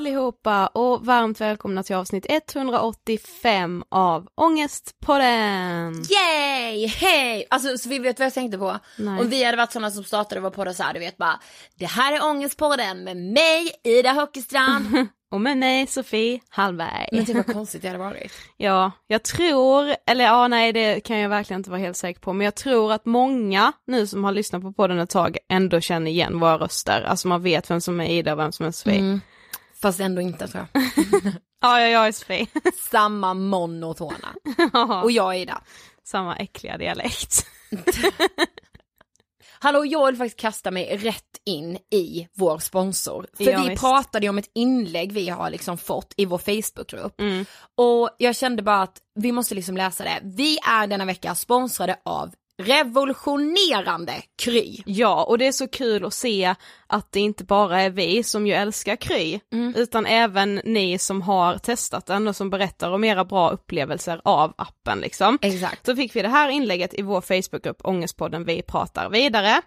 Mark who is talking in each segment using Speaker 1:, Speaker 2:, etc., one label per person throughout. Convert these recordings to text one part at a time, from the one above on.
Speaker 1: allihopa och varmt välkomna till avsnitt 185 av Ångestpodden!
Speaker 2: Yay! Hej! Alltså så vi vet vad jag tänkte på?
Speaker 1: Nej.
Speaker 2: Om vi hade varit sådana som startade vår podd så här, du vet bara Det här är Ångestpodden med mig, Ida Höckestrand.
Speaker 1: Och med mig Sofie Hallberg.
Speaker 2: Men typ vad konstigt det hade varit.
Speaker 1: Ja, jag tror, eller ja nej det kan jag verkligen inte vara helt säker på, men jag tror att många nu som har lyssnat på podden ett tag ändå känner igen våra röster. Alltså man vet vem som är Ida och vem som är Sofie.
Speaker 2: Mm. Fast ändå inte tror jag.
Speaker 1: Ja, ja, jag är Sofie.
Speaker 2: Samma monotona. Och jag är Ida.
Speaker 1: Samma äckliga dialekt.
Speaker 2: Hallå, jag vill faktiskt kasta mig rätt in i vår sponsor. För
Speaker 1: Ja,
Speaker 2: vi
Speaker 1: visst.
Speaker 2: pratade ju om ett inlägg vi har liksom fått i vår Facebookgrupp.
Speaker 1: Mm.
Speaker 2: Och jag kände bara att vi måste liksom läsa det. Vi är denna vecka sponsrade av
Speaker 3: revolutionerande Kry.
Speaker 1: Ja, och det är så kul att se att det inte bara är vi som ju älskar Kry,
Speaker 3: Mm.
Speaker 1: utan även ni som har testat den och som berättar om era bra upplevelser av appen liksom.
Speaker 3: Exakt.
Speaker 1: Så fick vi det här inlägget i vår Facebookgrupp Ångestpodden Vi pratar vidare.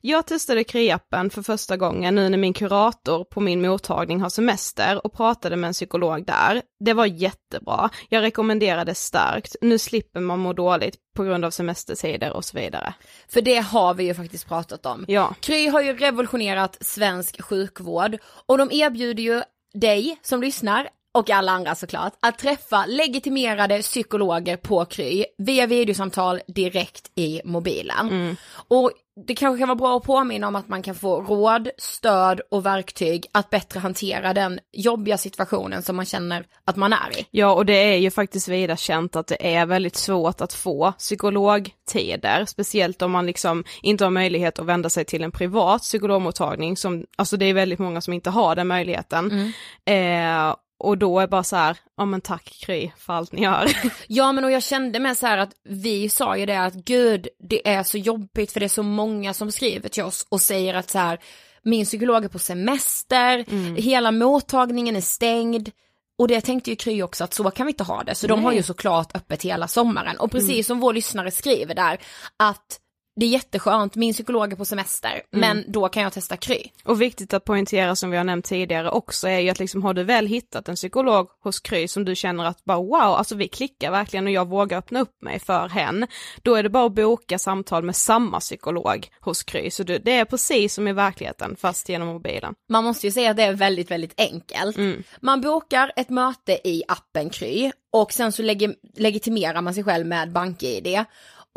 Speaker 1: Jag testade Kry-appen för första gången nu när min kurator på min mottagning har semester och pratade med en psykolog där. Det var jättebra. Jag rekommenderar det starkt. Nu slipper man må dåligt på grund av semestertider och så vidare.
Speaker 3: För det har vi ju faktiskt pratat om.
Speaker 1: Ja.
Speaker 3: Kry har ju revolutionerat svensk sjukvård och de erbjuder ju dig som lyssnar och alla andra såklart, att träffa legitimerade psykologer på Kry via videosamtal direkt i mobilen. Och det kanske kan vara bra att påminna om att man kan få råd, stöd och verktyg att bättre hantera den jobbiga situationen som man känner att man är i.
Speaker 1: Ja, och det är ju faktiskt vida känt att det är väldigt svårt att få psykologtider, speciellt om man liksom inte har möjlighet att vända sig till en privat psykologmottagning som, alltså det är väldigt många som inte har den möjligheten. Eh, och då är bara så här, ja men tack Kry för allt ni gör.
Speaker 3: Ja men och jag kände med så här att vi sa ju det att gud det är så jobbigt för det är så många som skriver till oss och säger att så här min psykolog är på semester, hela mottagningen är stängd. Och det tänkte ju Kry också att så kan vi inte ha det, så de har ju såklart öppet hela sommaren. Och precis som vår lyssnare skriver där, att det är jätteskönt, min psykolog är på semester, men då kan jag testa Kry.
Speaker 1: Och viktigt att poängtera som vi har nämnt tidigare också är ju att liksom har du väl hittat en psykolog hos Kry som du känner att bara wow, alltså vi klickar verkligen och jag vågar öppna upp mig för hen, då är det bara att boka samtal med samma psykolog hos Kry, så det är precis som i verkligheten fast genom mobilen.
Speaker 3: Man måste ju säga att det är väldigt, väldigt enkelt. Man bokar ett möte i appen Kry och sen så legi- legitimerar man sig själv med BankID.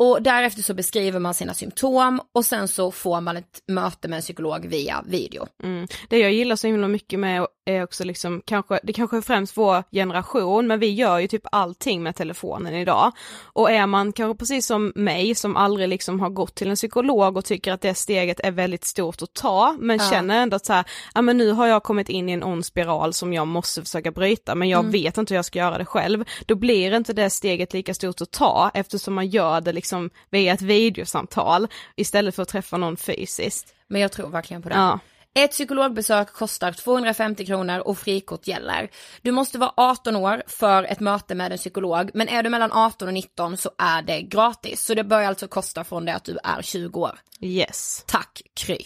Speaker 3: Och därefter så beskriver man sina symptom och sen så får man ett möte med en psykolog via video.
Speaker 1: Mm. Det jag gillar så himla mycket med är också liksom kanske, det kanske är främst vår generation, men vi gör ju typ allting med telefonen idag. Och är man kanske precis som mig som aldrig liksom har gått till en psykolog och tycker att det steget är väldigt stort att ta, men känner ändå att så här, ja men nu har jag kommit in i en ond spiral som jag måste försöka bryta, men jag vet inte hur jag ska göra det själv. Då blir inte det steget lika stort att ta eftersom man gör det liksom via ett videosamtal istället för att träffa någon fysiskt.
Speaker 3: Men jag tror verkligen på det.
Speaker 1: Ja.
Speaker 3: Ett psykologbesök kostar 250 kronor och frikort gäller. Du måste vara 18 år för ett möte med en psykolog, men är du mellan 18 och 19 så är det gratis. Så det börjar alltså kosta från det att du är 20 år.
Speaker 1: Yes.
Speaker 3: Tack Kry.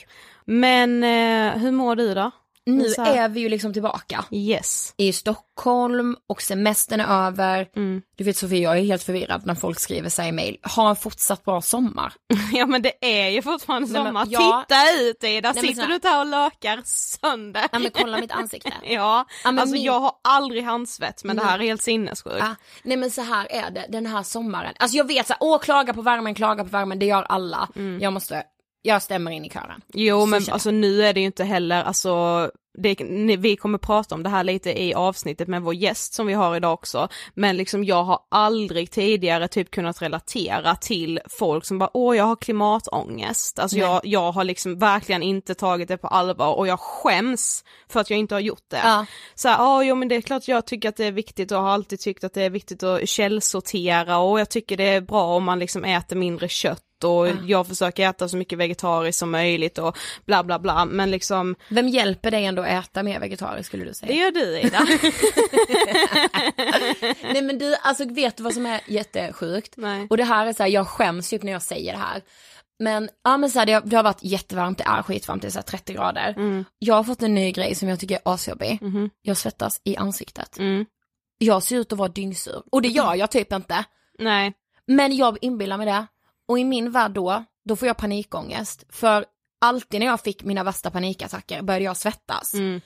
Speaker 1: Men eh, hur mår du då?
Speaker 3: Nu
Speaker 1: Så här-
Speaker 3: är vi ju liksom tillbaka
Speaker 1: Yes.
Speaker 3: i Stockholm och semestern är över.
Speaker 1: Mm.
Speaker 3: Du vet Sofie, jag är helt förvirrad när folk skriver sig i mail. Ha en fortsatt bra sommar.
Speaker 1: Ja men det är ju fortfarande
Speaker 3: Nej, men
Speaker 1: sommar.
Speaker 3: ja.
Speaker 1: Titta ut Ida,
Speaker 3: men
Speaker 1: sitter du här och lökar sönder?
Speaker 3: Ja men kolla mitt ansikte.
Speaker 1: Ja,
Speaker 3: Ja, men
Speaker 1: alltså
Speaker 3: min-
Speaker 1: jag har aldrig handsvett men det här är helt sinnessjukt.
Speaker 3: Ja, nej men så här är det den här sommaren. Alltså jag vet så här, åh klaga på värmen, klaga på värmen, det gör alla. Jag måste, jag stämmer in i kören.
Speaker 1: Jo
Speaker 3: Så
Speaker 1: men alltså nu är det ju inte heller, alltså det, vi kommer prata om det här lite i avsnittet med vår gäst som vi har idag också, men liksom jag har aldrig tidigare typ kunnat relatera till folk som bara åh jag har klimatångest, alltså jag, jag har liksom verkligen inte tagit det på allvar och jag skäms för att jag inte har gjort det.
Speaker 3: Ja.
Speaker 1: Så här, ja jo men det är klart jag tycker att det är viktigt och har alltid tyckt att det är viktigt att källsortera och jag tycker det är bra om man liksom äter mindre kött och jag försöker äta så mycket vegetariskt som möjligt och bla bla bla. Men liksom
Speaker 3: Vem hjälper dig ändå att äta mer vegetariskt skulle du säga?
Speaker 1: det gör du Ida.
Speaker 3: Nej men du, alltså vet du vad som är jättesjukt?
Speaker 1: Nej.
Speaker 3: Och det här är så här, jag skäms ju när jag säger det här. Men, ja men så här, det, har, det har varit jättevarmt, det är skitvarmt, det är så här 30 grader. Jag har fått en ny grej som jag tycker är asjobbig. Jag svettas i ansiktet.
Speaker 1: Mm.
Speaker 3: Jag ser ut att vara dyngsur. Och det gör jag typ inte.
Speaker 1: Nej.
Speaker 3: Men jag inbillar mig det. Och i min värld då, då får jag panikångest. För alltid när jag fick mina värsta panikattacker började jag svettas.
Speaker 1: Mm.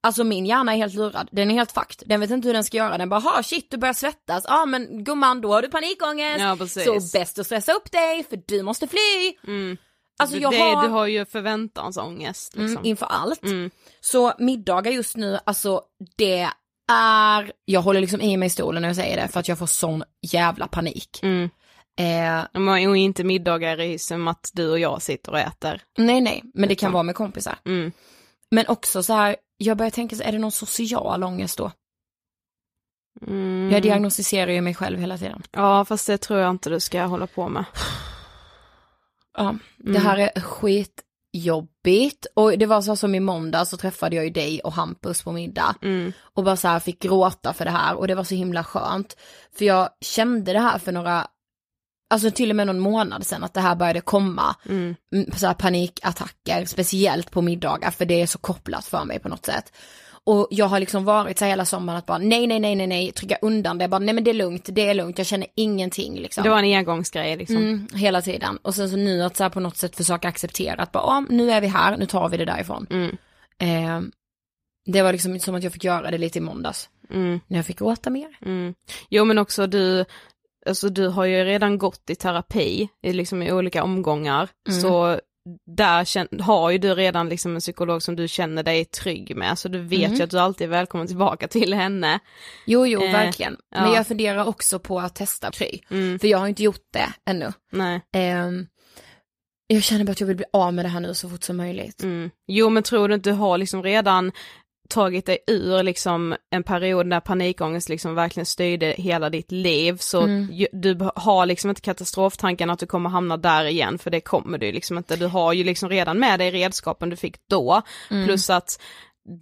Speaker 3: Alltså min hjärna är helt lurad, den är helt fucked. Den vet inte hur den ska göra, den bara ha shit du börjar svettas, ja ah, men gumman då har du panikångest.
Speaker 1: Ja, precis.
Speaker 3: så bäst att stressa upp dig för du måste fly.
Speaker 1: Mm.
Speaker 3: Alltså jag
Speaker 1: det,
Speaker 3: har,
Speaker 1: du har ju förväntansångest liksom.
Speaker 3: mm, inför allt.
Speaker 1: Mm.
Speaker 3: Så middagar just nu, alltså det är, jag håller liksom i mig i stolen när jag säger det för att jag får sån jävla panik.
Speaker 1: Mm.
Speaker 3: Eh,
Speaker 1: Men Och inte middagar i som att du och jag sitter och äter.
Speaker 3: nej nej, men det kan
Speaker 1: Utan-
Speaker 3: vara med kompisar.
Speaker 1: Mm.
Speaker 3: Men också så här, jag börjar tänka så är det någon social ångest då?
Speaker 1: Mm.
Speaker 3: Jag diagnostiserar ju mig själv hela tiden.
Speaker 1: Ja fast det tror jag inte du ska hålla på med.
Speaker 3: Ja, det här är skitjobbigt. Och det var så som i måndag så träffade jag ju dig och Hampus på middag. Och bara så här fick gråta för det här och det var så himla skönt. För jag kände det här för några, alltså till och med någon månad sedan att det här började komma. Mm, Så här panikattacker, speciellt på middagar för det är så kopplat för mig på något sätt. Och jag har liksom varit så hela sommaren att bara nej, nej, nej, nej, nej, trycka undan det, bara nej men det är lugnt, det är lugnt, jag känner ingenting liksom.
Speaker 1: Det var en engångsgrej liksom.
Speaker 3: Mm, hela tiden. Och sen så nu att så här på något sätt försöka acceptera att bara, nu är vi här, nu tar vi det därifrån.
Speaker 1: Mm.
Speaker 3: Eh, det var liksom som att jag fick göra det lite i måndags.
Speaker 1: Mm.
Speaker 3: När jag fick gråta mer.
Speaker 1: Mm. Jo men också du, alltså du har ju redan gått i terapi, i, liksom i olika omgångar,
Speaker 3: Mm.
Speaker 1: så där har ju du redan liksom en psykolog som du känner dig trygg med, så du vet
Speaker 3: Mm.
Speaker 1: ju att du alltid är välkommen tillbaka till henne.
Speaker 3: Jo, jo,
Speaker 1: Eh,
Speaker 3: verkligen. Men
Speaker 1: ja.
Speaker 3: jag funderar också på att testa Kry.
Speaker 1: Mm.
Speaker 3: För jag har inte gjort det ännu.
Speaker 1: Nej.
Speaker 3: Ehm, jag känner bara att jag vill bli av med det här nu så fort som möjligt.
Speaker 1: Mm. Jo men tror du inte du har liksom redan tagit dig ur liksom en period när panikångest liksom verkligen styrde hela ditt liv så
Speaker 3: Mm.
Speaker 1: ju, du har liksom inte katastroftanken att du kommer hamna där igen för det kommer du liksom inte, du har ju liksom redan med dig redskapen du fick då
Speaker 3: Mm.
Speaker 1: plus att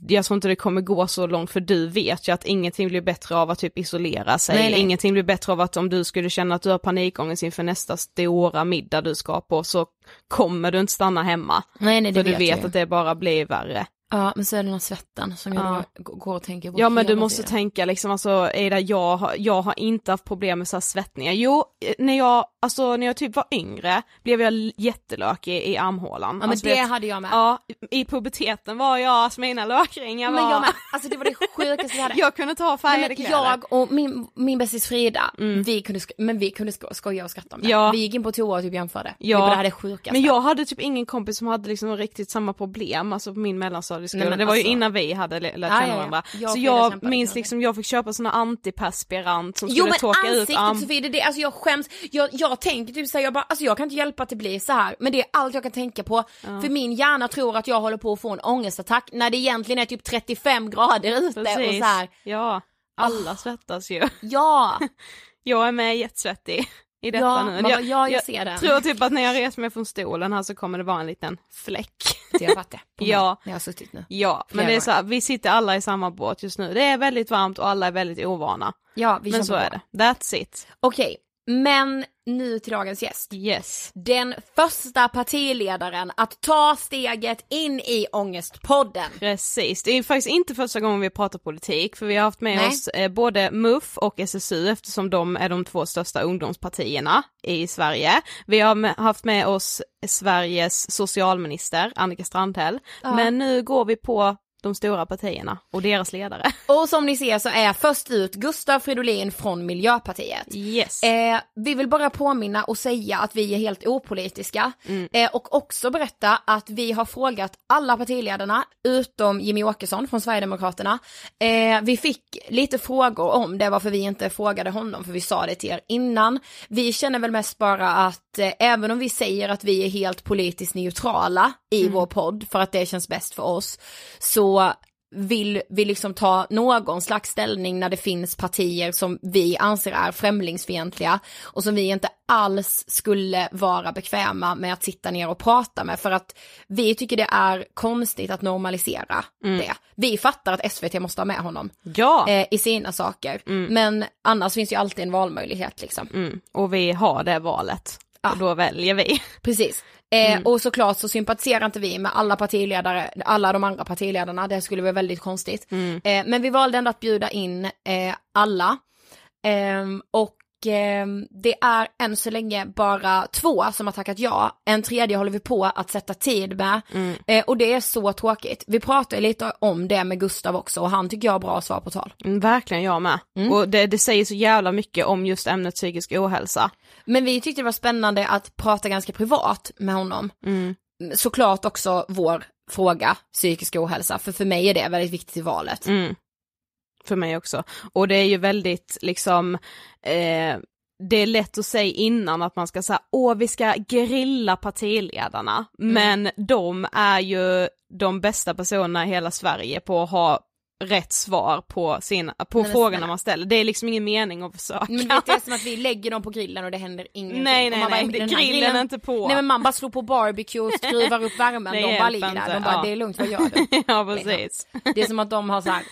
Speaker 1: jag tror inte det kommer gå så långt för du vet ju att ingenting blir bättre av att typ isolera sig,
Speaker 3: Nej, nej.
Speaker 1: ingenting blir bättre av att om du skulle känna att du har panikångest inför nästa stora middag du ska på så kommer du inte stanna hemma.
Speaker 3: Nej, nej, det
Speaker 1: För du
Speaker 3: vet jag
Speaker 1: att det bara blir värre.
Speaker 3: Ja, men så är det den här svetten som jag
Speaker 1: Ja.
Speaker 3: då går och tänker på
Speaker 1: Ja men du måste
Speaker 3: tiden.
Speaker 1: tänka liksom alltså Ida, jag har, jag har inte haft problem med så här svettningar. Jo, eh, när jag, alltså när jag typ var yngre blev jag jättelökig i armhålan.
Speaker 3: Ja, men
Speaker 1: alltså,
Speaker 3: det
Speaker 1: vet-
Speaker 3: hade jag med.
Speaker 1: Ja, i puberteten var jag, alltså mina lökringar var...
Speaker 3: Men jag med. Alltså det var det sjukaste jag hade.
Speaker 1: jag kunde ta färgade kläder.
Speaker 3: jag och min, min bästis Frida, vi kunde, men vi kunde sko- skoja och skratta om det.
Speaker 1: Ja.
Speaker 3: Vi gick in på toa och typ jämförde.
Speaker 1: Ja.
Speaker 3: Det var det här det sjukaste.
Speaker 1: Men jag hade typ ingen kompis som hade liksom riktigt samma problem, alltså på min mellanstadieskola.
Speaker 3: Nej, men
Speaker 1: det var ju
Speaker 3: alltså-
Speaker 1: innan vi hade lärt
Speaker 3: Ja,
Speaker 1: känna
Speaker 3: ja, ja.
Speaker 1: varandra.
Speaker 3: Jag och
Speaker 1: så jag minns liksom, jag fick köpa såna antiperspirant som
Speaker 3: Jo
Speaker 1: skulle
Speaker 3: men
Speaker 1: torka ut
Speaker 3: ansiktet
Speaker 1: arm...
Speaker 3: Sofie, det alltså jag skäms, jag, jag tänker typ såhär, jag bara, alltså jag kan inte hjälpa att det blir så här. men det är allt jag kan tänka på. För min hjärna tror att jag håller på att få en ångestattack när det egentligen är typ 35 grader ute och
Speaker 1: Precis.
Speaker 3: så här.
Speaker 1: Ja, alla svettas ju.
Speaker 3: ja,
Speaker 1: Jag är med jättesvettig i detta
Speaker 3: ja,
Speaker 1: nu.
Speaker 3: man
Speaker 1: jag,
Speaker 3: ja jag ser den.
Speaker 1: tror typ att när jag reser mig från stolen här så kommer det vara en liten fläck.
Speaker 3: Jag det på mig
Speaker 1: Ja.
Speaker 3: när jag har suttit nu.
Speaker 1: Ja, men det är så här, vi sitter alla i samma båt just nu. Det är väldigt varmt och alla är väldigt ovana.
Speaker 3: Ja, vi
Speaker 1: men så är det. That's it.
Speaker 3: Okej, men nu till dagens gäst.
Speaker 1: Yes.
Speaker 3: Den första partiledaren att ta steget in i Ångestpodden.
Speaker 1: Precis, det är faktiskt inte första gången vi pratar politik för vi har haft med
Speaker 3: Nej.
Speaker 1: oss eh, både MUF och SSU eftersom de är de två största ungdomspartierna i Sverige. Vi har haft med oss Sveriges socialminister Annika Strandhäll, men nu går vi på de stora partierna och deras ledare.
Speaker 3: Och som ni ser så är först ut Gustav Fridolin från Miljöpartiet.
Speaker 1: Yes.
Speaker 3: Eh, vi vill bara påminna och säga att vi är helt opolitiska eh, och också berätta att vi har frågat alla partiledarna utom Jimmy Åkesson från Sverigedemokraterna. Eh, vi fick lite frågor om det varför vi inte frågade honom för vi sa det till er innan. Vi känner väl mest bara att eh, även om vi säger att vi är helt politiskt neutrala i vår podd för att det känns bäst för oss så vill vi liksom ta någon slags ställning när det finns partier som vi anser är främlingsfientliga och som vi inte alls skulle vara bekväma med att sitta ner och prata med för att vi tycker det är konstigt att normalisera det. Vi fattar att SVT måste ha med honom
Speaker 1: ja,
Speaker 3: eh, i sina saker men annars finns ju alltid en valmöjlighet liksom.
Speaker 1: mm. och vi har det valet.
Speaker 3: Ja.
Speaker 1: Och då väljer vi.
Speaker 3: Precis. Eh, Och såklart så sympatiserar inte vi med alla partiledare, alla de andra partiledarna, det skulle vara väldigt konstigt. Eh, men vi valde ändå att bjuda in eh, alla. Ehm, och ehm, det är än så länge bara två som har tackat ja, en tredje håller vi på att sätta tid med. Eh, och det är så tråkigt. Vi pratade lite om det med Gustav också och han tycker jag har bra svar på tal.
Speaker 1: Mm, verkligen jag med. Och det, det säger så jävla mycket om just ämnet psykisk ohälsa.
Speaker 3: Men vi tyckte det var spännande att prata ganska privat med honom. Såklart också vår fråga, psykisk ohälsa, för för mig är det väldigt viktigt i valet.
Speaker 1: Mm. För mig också. Och det är ju väldigt liksom, eh, det är lätt att säga innan att man ska säga, åh vi ska grilla partiledarna, men de är ju de bästa personerna i hela Sverige på att ha rätt svar på, sina, på
Speaker 3: Nej,
Speaker 1: frågorna
Speaker 3: snälla.
Speaker 1: man ställer. Det är liksom ingen mening att försöka.
Speaker 3: Men det är som att vi lägger dem på grillen och det händer ingenting.
Speaker 1: nej nej
Speaker 3: bara,
Speaker 1: nej,
Speaker 3: här
Speaker 1: grillen är inte på.
Speaker 3: Nej men man bara slår på barbecue och skruvar upp värmen,
Speaker 1: Det
Speaker 3: de bara ligger där,
Speaker 1: inte,
Speaker 3: de bara
Speaker 1: ja.
Speaker 3: det är lugnt, vad gör du?
Speaker 1: ja precis.
Speaker 3: Det är som att de har såhär,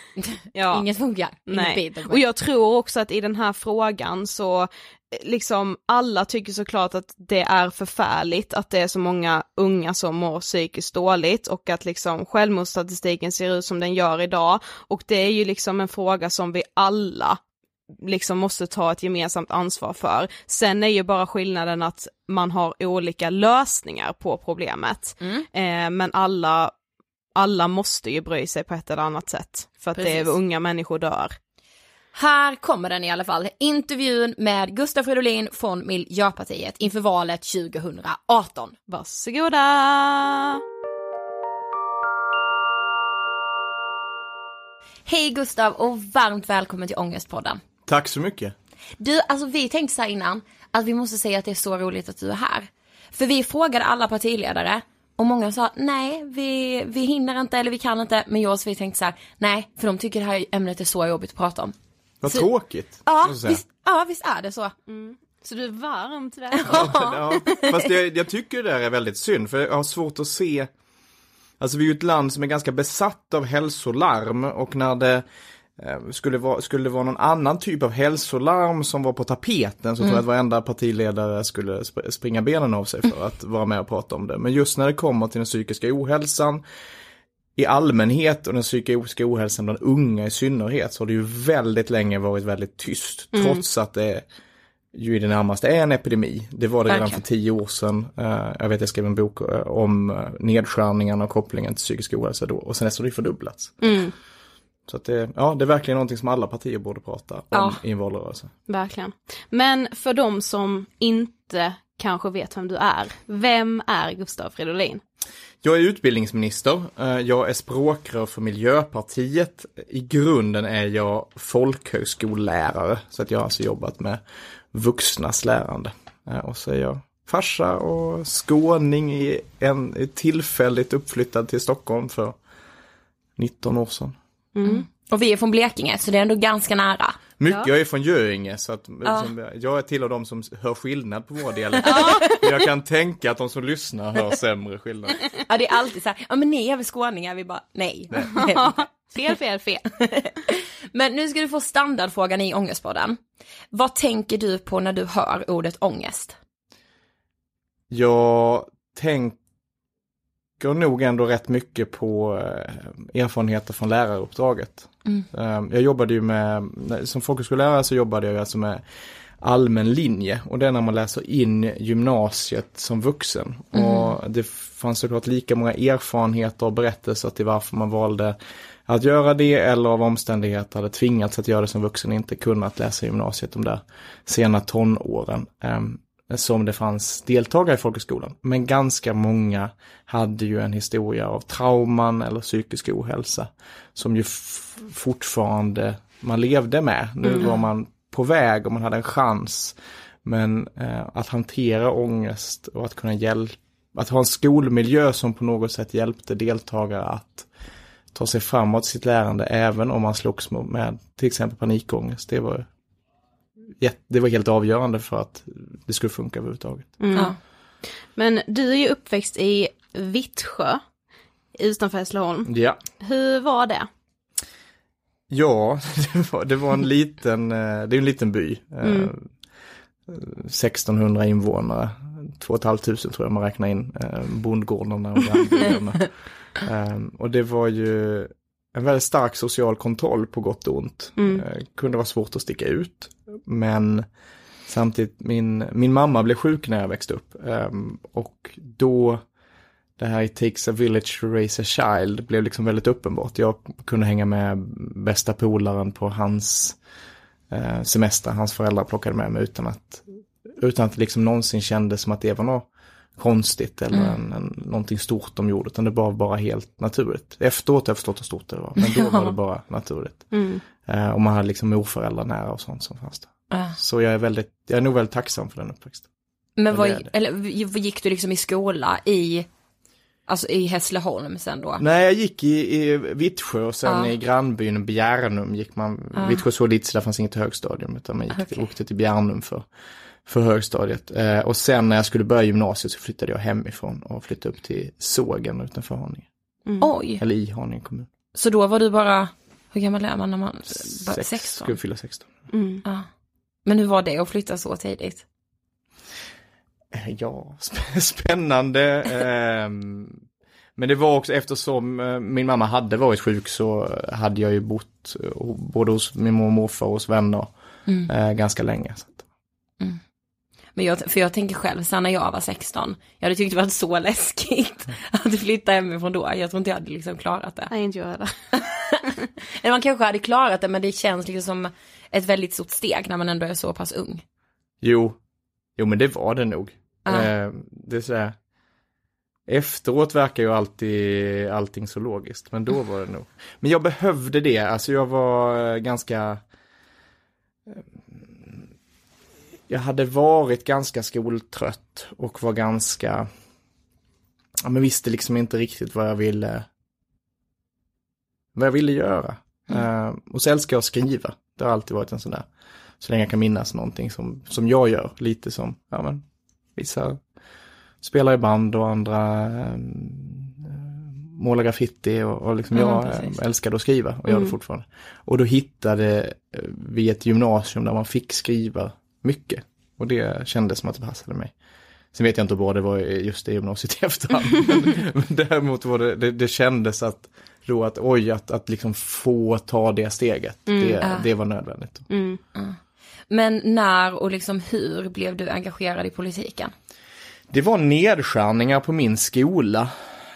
Speaker 1: Ja.
Speaker 3: inget funkar, inget
Speaker 1: Nej,
Speaker 3: biter.
Speaker 1: och jag tror också att i den här frågan så liksom alla tycker såklart att det är förfärligt att det är så många unga som mår psykiskt dåligt och att liksom självmordsstatistiken ser ut som den gör idag och det är ju liksom en fråga som vi alla liksom måste ta ett gemensamt ansvar för. Sen är ju bara skillnaden att man har olika lösningar på problemet. Eh, men alla, alla måste ju bry sig på ett eller annat sätt för att det
Speaker 3: Precis.
Speaker 1: är unga människor dör.
Speaker 3: Här kommer den i alla fall, intervjun med Gustaf Fridolin från Miljöpartiet inför valet 2018.
Speaker 1: Varsågoda!
Speaker 3: Hej Gustav och varmt välkommen till Ångestpodden.
Speaker 4: Tack så mycket.
Speaker 3: Du, alltså vi tänkte så här innan att vi måste säga att det är så roligt att du är här. För vi frågade alla partiledare och många sa nej, vi, vi hinner inte eller vi kan inte. Men jag och vi tänkte så här, nej, för de tycker det här ämnet är så jobbigt att prata om.
Speaker 4: Vad
Speaker 3: Så-
Speaker 4: tråkigt.
Speaker 3: Ja, visst, ja, visst är det så.
Speaker 1: Så du är varmt där.
Speaker 4: Ja, fast jag, jag tycker det där är väldigt synd, för jag har svårt att se Alltså vi är ju ett land som är ganska besatt av hälsolarm och när det eh, skulle, vara, skulle det vara någon annan typ av hälsolarm som var på tapeten så tror jag att varenda partiledare skulle sp- springa benen av sig för att vara med och prata om det. Men just när det kommer till den psykiska ohälsan i allmänhet och den psykiska ohälsan bland unga i synnerhet så har det ju väldigt länge varit väldigt tyst. Trots att det ju i det närmaste är en epidemi. Det var det redan
Speaker 3: Verkligen.
Speaker 4: för tio år sedan. Eh, jag vet jag skrev en bok eh, om eh, nedskärningarna och kopplingen till psykisk ohälsa då och sen dess har det fördubblats. Så att det, ja, det är verkligen någonting som alla partier borde prata om
Speaker 3: Ja.
Speaker 4: i en valrörelse.
Speaker 1: Verkligen. Men för de som inte kanske vet vem du är, vem är Gustav Fridolin?
Speaker 4: Jag är utbildningsminister, eh, jag är språkrör för Miljöpartiet. I grunden är jag folkhögskollärare, så att jag har alltså jobbat med vuxnas lärande. Eh, och så är jag farsa och skåning i en tillfälligt uppflyttad till Stockholm för 19 år sedan. Mm.
Speaker 3: Och vi är från Blekinge, så det är ändå ganska nära.
Speaker 4: Mycket, jag är från Göinge så att liksom, jag är till av de som hör skillnad på våra dialekter. Men jag kan tänka att de som lyssnar hör sämre skillnad.
Speaker 3: Ja, det är alltid så här, ja men ni är väl skåningar? Vi bara, nej.
Speaker 1: Fel, fel, fel.
Speaker 3: Men nu ska du få standardfrågan i Ångestpodden. Vad tänker du på när du hör ordet ångest?
Speaker 4: Jag tänker nog ändå rätt mycket på eh, erfarenheter från läraruppdraget. Eh, Jag jobbade ju med, som folkhögskollärare så jobbade jag ju alltså med allmän linje och det är när man läser in gymnasiet som vuxen. Och det fanns såklart lika många erfarenheter och berättelser till varför man valde att göra det eller av omständigheter hade tvingats att göra det som vuxen inte kunnat läsa gymnasiet de där sena tonåren. Som det fanns deltagare i folkhögskolan. Men ganska många hade ju en historia av trauman eller psykisk ohälsa som ju fortfarande man levde med. Nu var man på väg och man hade en chans. Men eh, att hantera ångest och att kunna hjälpa, att ha en skolmiljö som på något sätt hjälpte deltagare att ta sig framåt sitt lärande även om man slogs med till exempel panikångest. Det var, det var helt avgörande för att det skulle funka överhuvudtaget.
Speaker 3: Ja.
Speaker 1: Men du är ju uppväxt i Vittsjö utanför Hässleholm.
Speaker 4: Ja.
Speaker 1: Hur var det?
Speaker 4: Ja, det var, det var en liten, eh, det är en liten by. Eh, 1600 invånare, 2 500 tror jag man räknar in eh, bondgårdarna och grannbyarna. Eh, Och det var ju en väldigt stark social kontroll på gott och ont. Eh, Kunde vara svårt att sticka ut. Men samtidigt, min, min mamma blev sjuk när jag växte upp. Eh, Och då det här It takes a village to raise a child blev liksom väldigt uppenbart. Jag kunde hänga med bästa polaren på hans eh, semester. Hans föräldrar plockade med mig utan att, utan att det liksom någonsin kändes som att det var något konstigt eller en, en, någonting stort de gjorde. Utan det var bara helt naturligt. Efteråt har jag förstått hur stort det var. Men då var det bara naturligt. Eh, och man hade liksom morföräldrar nära och sånt som fanns där.
Speaker 3: Ja.
Speaker 4: Så jag är väldigt, jag är nog väldigt tacksam för den uppväxten.
Speaker 3: Men
Speaker 4: Ja,
Speaker 3: vad, eller, gick du liksom i skola i Alltså i Hässleholm sen då?
Speaker 4: Nej, jag gick i, i Vittsjö och sen
Speaker 3: Ja.
Speaker 4: i grannbyn Bjärnum gick man,
Speaker 3: Ja.
Speaker 4: Vittsjö så lite så där fanns inget högstadium utan man gick,
Speaker 3: Okej.
Speaker 4: åkte till Bjärnum för, för högstadiet. Eh, och sen när jag skulle börja gymnasiet så flyttade jag hemifrån och flyttade upp till Sågen utanför Haninge.
Speaker 3: Oj,
Speaker 4: Eller i Haninge kommun.
Speaker 3: så då var du bara, hur gammal är man när man, bara
Speaker 4: Sex,
Speaker 3: 16?
Speaker 4: Skulle fylla 16.
Speaker 3: Ja. Men hur var det att flytta så tidigt?
Speaker 4: Eh, Ja, sp- spännande. ehm, Men det var också eftersom eh, min mamma hade varit sjuk så hade jag ju bott eh, både hos min mormor och morfar och hos vänner eh, ganska länge. Så. att-
Speaker 3: Men jag, för jag tänker själv, sen när jag var 16, jag hade tyckt det var så läskigt att flytta hemifrån då. Jag tror inte jag hade liksom klarat det.
Speaker 1: Nej inte jag heller.
Speaker 3: Eller man kanske hade klarat det, men det känns liksom som ett väldigt stort steg när man ändå är så pass ung.
Speaker 4: Jo, jo men det var det nog.
Speaker 3: Ja.
Speaker 4: Eh, det är så här, efteråt verkar ju alltid allting så logiskt, men då var det nog. Men jag behövde det, alltså jag var eh, ganska eh, jag hade varit ganska skoltrött och var ganska, ja men visste liksom inte riktigt vad jag ville, vad jag ville göra. Eh, och så älskar jag att skriva, det har alltid varit en sån där, så länge jag kan minnas någonting som, som jag gör, lite som, ja men, vissa spelar i band och andra eh, målar graffiti och, och liksom
Speaker 3: Ja,
Speaker 4: jag
Speaker 3: precis.
Speaker 4: eh, älskade att skriva och gör det fortfarande. Och då hittade vi ett gymnasium där man fick skriva mycket. Och det kändes som att det passade mig. Sen vet jag inte hur bra det var i just det gymnasiet i efterhand. men, men däremot var det, det, det kändes att då att oj, att, att liksom få ta det steget, det, det var nödvändigt.
Speaker 3: Men när och liksom hur blev du engagerad i politiken?
Speaker 4: Det var nedskärningar på min skola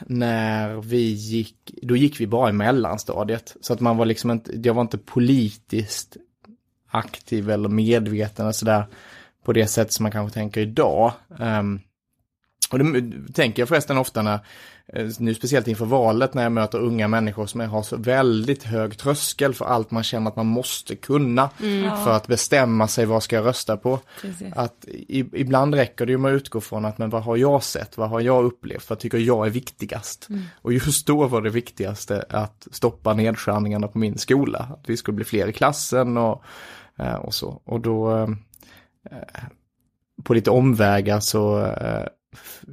Speaker 4: när vi gick, då gick vi bara i mellanstadiet. Så att man var liksom inte, jag var inte politiskt aktiv eller medveten och sådär på det sätt som man kanske tänker idag. Um, och det tänker jag förresten ofta när, eh, nu speciellt inför valet när jag möter unga människor som har så väldigt hög tröskel för allt man känner att man måste kunna för att bestämma sig vad ska jag rösta på.
Speaker 3: Precis.
Speaker 4: Att i, ibland räcker det ju med att utgå från att men vad har jag sett, vad har jag upplevt, vad tycker jag är viktigast? Och just då var det viktigaste att stoppa nedskärningarna på min skola, att vi skulle bli fler i klassen och, eh, och så. Och då eh, på lite omvägar så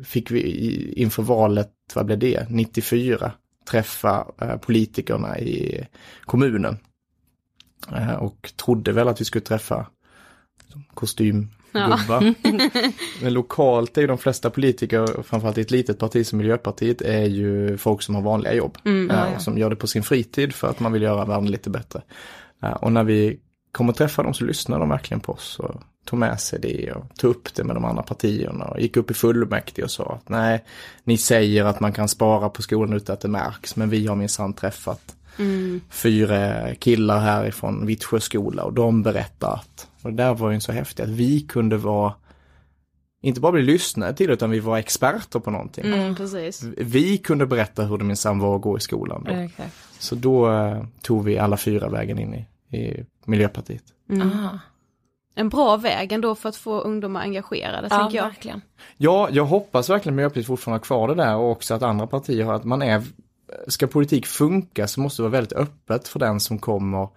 Speaker 4: fick vi i- inför valet, vad blev det, 94, träffa eh, politikerna i kommunen. Eh, och trodde väl att vi skulle träffa kostymgubbar. Men lokalt är ju de flesta politiker, framförallt i ett litet parti som Miljöpartiet, är ju folk som har vanliga jobb. eh, och som gör det på sin fritid för att man vill göra världen lite bättre. Och när vi kom och träffade dem så lyssnade de verkligen på oss och tog med sig det och tog upp det med de andra partierna och gick upp i fullmäktige och sa att nej, ni säger att man kan spara på skolan utan att det märks, men vi har minsann träffat fyra killar härifrån Vittsjö skola och de berättar att, och det där var ju så häftigt, att vi kunde vara, inte bara bli lyssnade till utan vi var experter på någonting.
Speaker 1: Mm, precis.
Speaker 4: Vi kunde berätta hur det minsann var att gå i skolan då.
Speaker 3: Exakt.
Speaker 4: Så då eh, tog vi alla fyra vägen in i, i Miljöpartiet.
Speaker 3: Aha.
Speaker 1: En bra väg ändå för att få ungdomar engagerade,
Speaker 3: Ja,
Speaker 1: tänker jag.
Speaker 3: verkligen.
Speaker 4: Ja, jag hoppas verkligen Miljöpartiet fortfarande har kvar det där och också att andra partier har att man är, ska politik funka så måste det vara väldigt öppet för den som kommer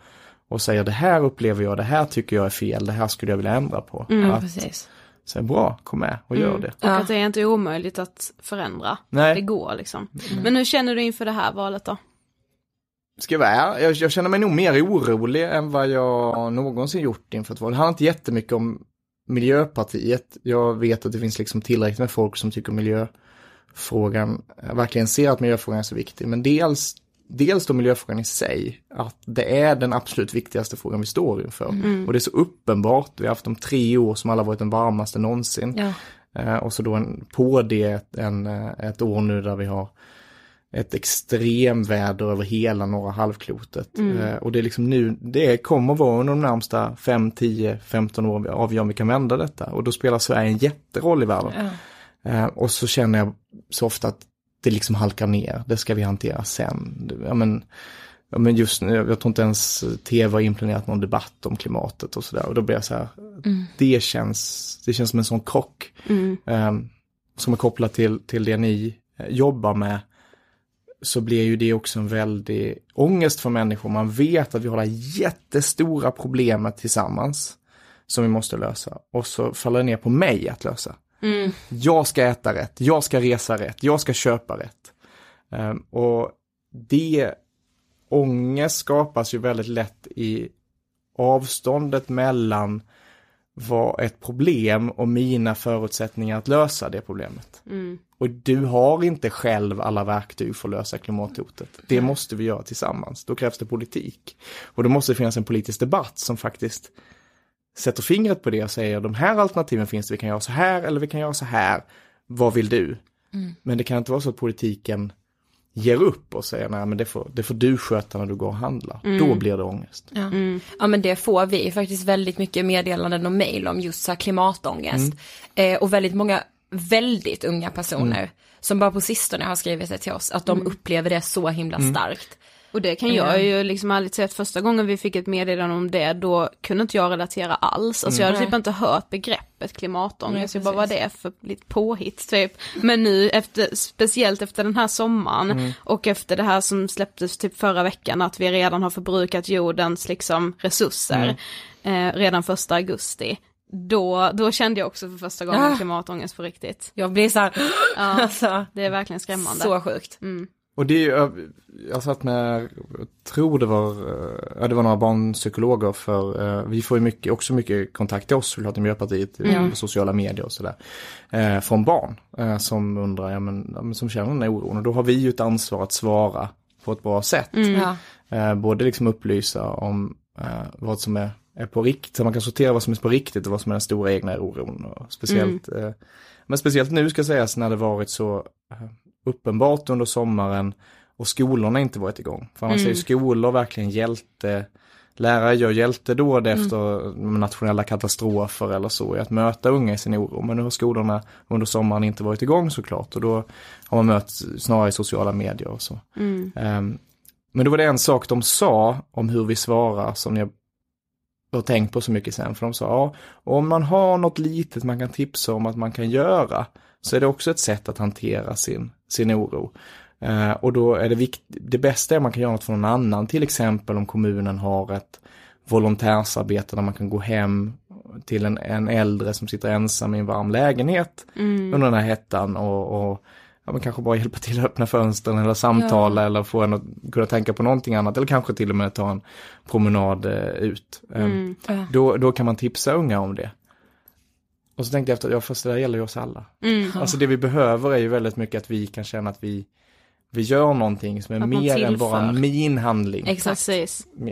Speaker 4: och säger det här upplever jag, det här tycker jag är fel, det här skulle jag vilja ändra på.
Speaker 3: Ja,
Speaker 4: att
Speaker 3: precis.
Speaker 4: säga bra, kom med och gör det.
Speaker 1: Och
Speaker 3: Ja.
Speaker 1: att det är inte omöjligt att förändra.
Speaker 4: Nej.
Speaker 1: Det går liksom. Men hur känner du inför det här valet då?
Speaker 4: Ska jag vara jag, jag känner mig nog mer orolig än vad jag någonsin gjort inför ett val. Det handlar inte jättemycket om Miljöpartiet. Jag vet att det finns liksom tillräckligt med folk som tycker miljöfrågan, verkligen ser att miljöfrågan är så viktig. Men dels, dels då miljöfrågan i sig, att det är den absolut viktigaste frågan vi står inför. Och det är så uppenbart, vi har haft de tre år som alla varit den varmaste någonsin.
Speaker 3: Ja.
Speaker 4: Eh, och så då en, på det en, eh, ett år nu där vi har ett extremväder över hela norra halvklotet. Eh, och det är liksom nu, det kommer vara under de närmsta 5, 10, 15 åren avgör om vi kan vända detta. Och då spelar Sverige en jätteroll i världen. Eh, och så känner jag så ofta att det liksom halkar ner, det ska vi hantera sen. Ja, men, ja, men just nu, jag tror inte ens tv har implementerat någon debatt om klimatet och sådär. Och då blir jag så här, det känns, det känns som en sån krock. Eh, som är kopplat till, till det ni eh, jobbar med så blir ju det också en väldig ångest för människor. Man vet att vi har det jättestora problemet tillsammans som vi måste lösa och så faller det ner på mig att lösa.
Speaker 3: Mm.
Speaker 4: Jag ska äta rätt, jag ska resa rätt, jag ska köpa rätt. Um, och det ångest skapas ju väldigt lätt i avståndet mellan vad ett problem och mina förutsättningar att lösa det problemet.
Speaker 1: Mm.
Speaker 4: Och du har inte själv alla verktyg för att lösa klimathotet. Det måste vi göra tillsammans. Då krävs det politik. Och då måste det finnas en politisk debatt som faktiskt sätter fingret på det och säger de här alternativen finns det, vi kan göra så här eller vi kan göra så här. Vad vill du?
Speaker 3: Mm.
Speaker 4: Men det kan inte vara så att politiken ger upp och säger nej men det får, det får du sköta när du går och handlar. Då blir det ångest.
Speaker 3: Ja. ja men det får vi faktiskt väldigt mycket meddelanden och mejl om just så här klimatångest. Eh, och väldigt många väldigt unga personer som bara på sistone har skrivit det till oss att de upplever det så himla starkt.
Speaker 1: Och det kan jag ju liksom ärligt säga att första gången vi fick ett meddelande om det, då kunde inte jag relatera alls. Alltså jag hade typ inte hört begreppet klimatångest, jag bara vad det är för lite påhitt typ. Men nu efter, speciellt efter den här sommaren och efter det här som släpptes typ förra veckan, att vi redan har förbrukat jordens liksom resurser eh, redan första augusti. Då, då kände jag också för första gången
Speaker 3: Ah.
Speaker 1: klimatångest på riktigt.
Speaker 3: Jag blir så här,
Speaker 1: Ja,
Speaker 3: alltså,
Speaker 1: det är verkligen skrämmande.
Speaker 3: så sjukt.
Speaker 1: Mm.
Speaker 4: Och det är jag- jag satt med, jag tror det var, eh, ja det var några barnpsykologer för, eh, vi får ju mycket, också mycket kontakt till oss såklart i Miljöpartiet,
Speaker 3: Mm.
Speaker 4: på sociala medier och sådär. Eh, från barn som undrar, ja men, som känner den här oron. Och då har vi ju ett ansvar att svara på ett bra sätt. Eh, både liksom upplysa om vad som är, är på riktigt, så man kan sortera vad som är på riktigt och vad som är den stora egna oron. Och speciellt, eh, men speciellt nu ska sägas när det varit så eh, uppenbart under sommaren och skolorna inte varit igång. För annars är ju skolor verkligen hjälte, lärare gör hjältedåd efter nationella katastrofer eller så, i att möta unga i sin oro. Men nu har skolorna under sommaren inte varit igång såklart och då har man mött snarare i sociala medier och så. Ehm, men då var det en sak de sa om hur vi svarar som jag har tänkt på så mycket sen. För de sa, ja, om man har något litet man kan tipsa om att man kan göra så är det också ett sätt att hantera sin, sin oro. Eh, och då är det viktigt, det bästa är att man kan göra något för någon annan, till exempel om kommunen har ett volontärsarbete där man kan gå hem till en, en äldre som sitter ensam i en varm lägenhet under den här hettan och, och ja, men kanske bara hjälpa till att öppna fönstren eller samtala eller få en att kunna tänka på någonting annat eller kanske till och med ta en promenad eh, ut. Eh,
Speaker 3: Ja.
Speaker 4: då, då kan man tipsa unga om det. Och så tänkte jag efter, ja fast det där gäller ju oss alla. Alltså det vi behöver är ju väldigt mycket att vi kan känna att vi, vi gör någonting som är
Speaker 1: Att
Speaker 4: mer än bara min handling.
Speaker 3: Exakt.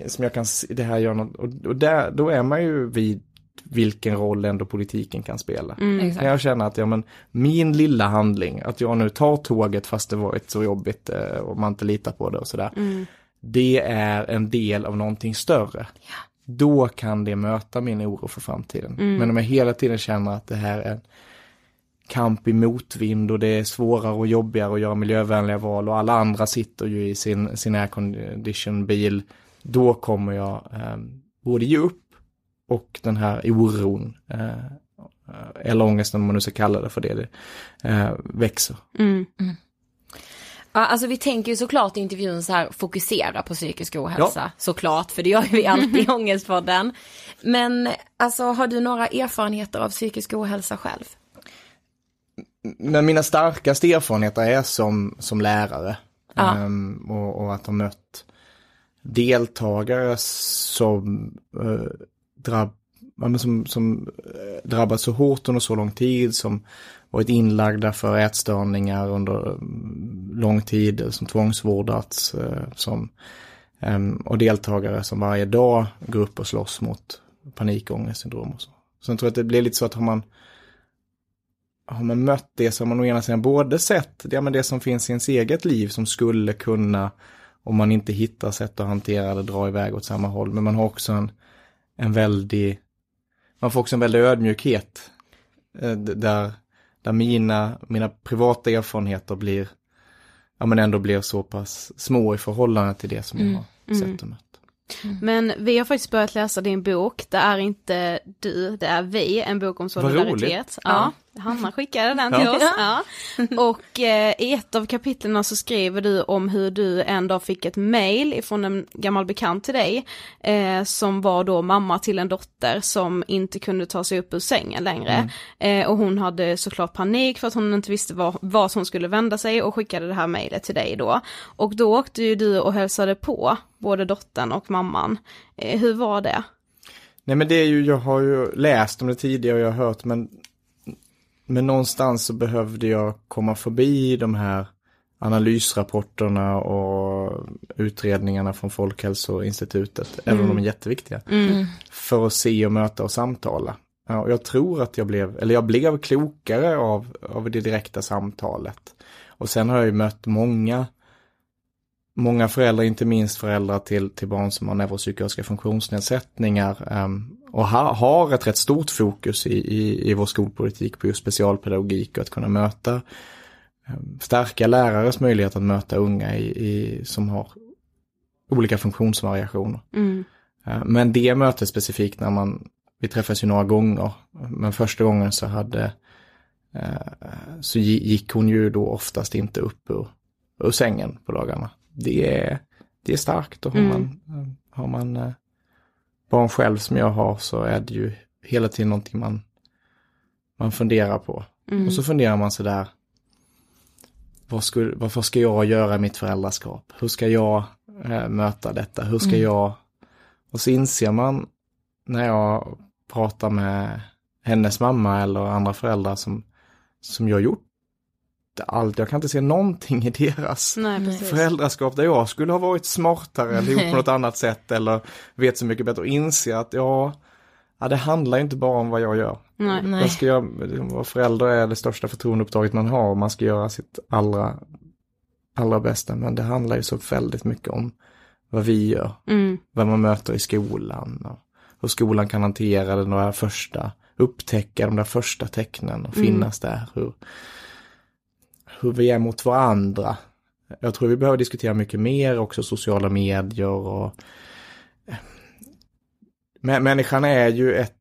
Speaker 4: Som jag kan se, det här gör något, och, och där, då är man ju vid vilken roll ändå politiken kan spela.
Speaker 3: Exakt.
Speaker 4: Kan jag känna att ja, men min lilla handling, att jag nu tar tåget fast det varit så jobbigt eh, och man inte litar på det och sådär. Det är en del av någonting större. Då kan det möta min oro för framtiden. Men om jag hela tiden känner att det här är en kamp i motvind och det är svårare och jobbigare att göra miljövänliga val och alla andra sitter ju i sin, sin aircondition bil. Då kommer jag eh, både ge upp och den här oron, eh, eller ångesten om man nu ska kalla det för det, det eh, växer.
Speaker 1: Mm.
Speaker 3: Ja, alltså vi tänker ju såklart i intervjun så här fokusera på psykisk ohälsa, såklart, för det gör ju vi alltid i Ångestpodden. Men alltså har du några erfarenheter av psykisk ohälsa själv?
Speaker 4: Men mina starkaste erfarenheter är som, som lärare.
Speaker 3: Ja.
Speaker 4: Ehm, och, och att ha mött deltagare som, uh, drabb, som, som eh, drabbats så hårt under så lång tid, som varit inlagda för ätstörningar under mm, lång tid, som tvångsvårdats, eh, som, ehm, och deltagare som varje dag går upp och slåss mot panikångestsyndrom och så. Så jag tror att det blir lite så att har man har man mött det så har man å ena sidan både sett ja, men det som finns i ens eget liv som skulle kunna, om man inte hittar sätt att hantera det, dra iväg åt samma håll. Men man har också en, en väldig, man får också en väldig ödmjukhet. eh, Där, där mina, mina privata erfarenheter blir, ja men ändå blir så pass små i förhållande till det som jag har sett och mött.
Speaker 1: Men vi har faktiskt börjat läsa din bok, det är inte du, det är vi, en bok om
Speaker 4: Vad
Speaker 1: solidaritet. Ja. Hanna skickade den till oss. Ja. Och eh, i ett av kapitlen så skriver du om hur du en dag fick ett mail ifrån en gammal bekant till dig, eh, som var då mamma till en dotter som inte kunde ta sig upp ur sängen längre. Mm. Eh, och hon hade såklart panik för att hon inte visste var, var hon skulle vända sig och skickade det här mejlet till dig då. Och då åkte ju du och hälsade på både dottern och mamman. Eh, hur var det?
Speaker 4: Nej men det är ju, jag har ju läst om det tidigare och jag har hört men men någonstans så behövde jag komma förbi de här analysrapporterna och utredningarna från Folkhälsoinstitutet, mm. även om de är mm. jätteviktiga. Mm. För att se och möta och samtala. Ja, och jag tror att jag blev, eller jag blev klokare av, av det direkta samtalet. Och sen har jag ju mött många många föräldrar, inte minst föräldrar till, till barn som har neuropsykiatriska funktionsnedsättningar um, och ha, har ett rätt stort fokus i, i, i vår skolpolitik på just specialpedagogik och att kunna möta um, stärka lärares möjlighet att möta unga i, i som har olika funktionsvariationer. Mm. Uh, men det mötet specifikt när man, vi träffades ju några gånger, men första gången så hade uh, så gick hon ju då oftast inte upp ur, ur sängen på dagarna det är, det är starkt och har mm. man, har man eh, barn själv som jag har så är det ju hela tiden någonting man, man funderar på. Mm. Och så funderar man sådär, vad, skulle, vad ska jag göra i mitt föräldraskap? Hur ska jag äh, möta detta? Hur ska mm. jag... Och så inser man när jag pratar med hennes mamma eller andra föräldrar som, som jag gjort allt, jag kan inte se någonting i deras Nej, föräldraskap där jag skulle ha varit smartare eller gjort på något annat sätt eller vet så mycket bättre och inse att ja, ja det handlar inte bara om vad jag gör. Nej. Jag ska göra, vara förälder är det största förtroendeuppdraget man har och man ska göra sitt allra, allra bästa men det handlar ju så väldigt mycket om vad vi gör, mm. vad man möter i skolan och hur skolan kan hantera den där första, upptäcka de där första tecknen och mm. finnas mm. där. Hur, hur vi är mot varandra. Jag tror vi behöver diskutera mycket mer också sociala medier och människan är ju ett,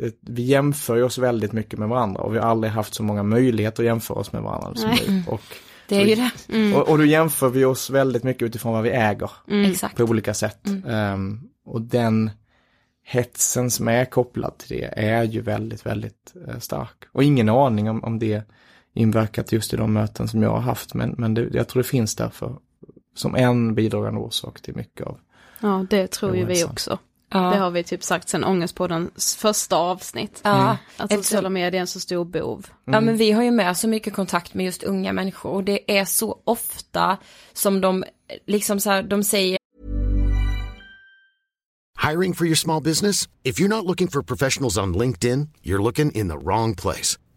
Speaker 4: ett, vi jämför oss väldigt mycket med varandra och vi har aldrig haft så många möjligheter att jämföra oss med varandra som nu. Och,
Speaker 3: det är ju det.
Speaker 4: Mm. Och, och då jämför vi oss väldigt mycket utifrån vad vi äger. Mm. På olika sätt. Mm. Um, och den hetsen som är kopplad till det är ju väldigt, väldigt uh, stark. Och ingen aning om, om det inverkat just i de möten som jag har haft. Men, men det, jag tror det finns därför som en bidragande orsak till mycket av
Speaker 1: Ja, det tror ju vi också. Ja. Det har vi typ sagt sen Ångestpoddens första avsnitt. Ja. Mm. Att sociala medier är en så stor bov.
Speaker 3: Mm. Ja men vi har ju med så mycket kontakt med just unga människor och det är så ofta som de liksom så här, de säger
Speaker 5: Hiring for your small business? If you're not looking for professionals on LinkedIn, you're looking in the wrong place.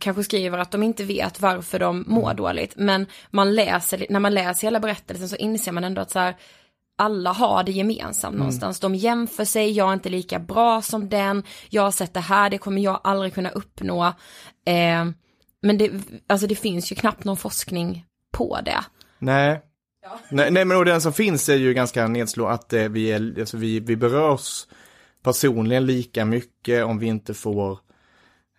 Speaker 3: kanske skriver att de inte vet varför de mår mm. dåligt. Men man läser, när man läser hela berättelsen så inser man ändå att så här, alla har det gemensamt mm. någonstans. De jämför sig, jag är inte lika bra som den, jag har sett det här, det kommer jag aldrig kunna uppnå. Eh, men det, alltså det finns ju knappt någon forskning på det.
Speaker 4: Nej, Nej, nej men och den som finns är ju ganska nedslående att eh, vi, är, alltså, vi, vi berörs personligen lika mycket om vi inte får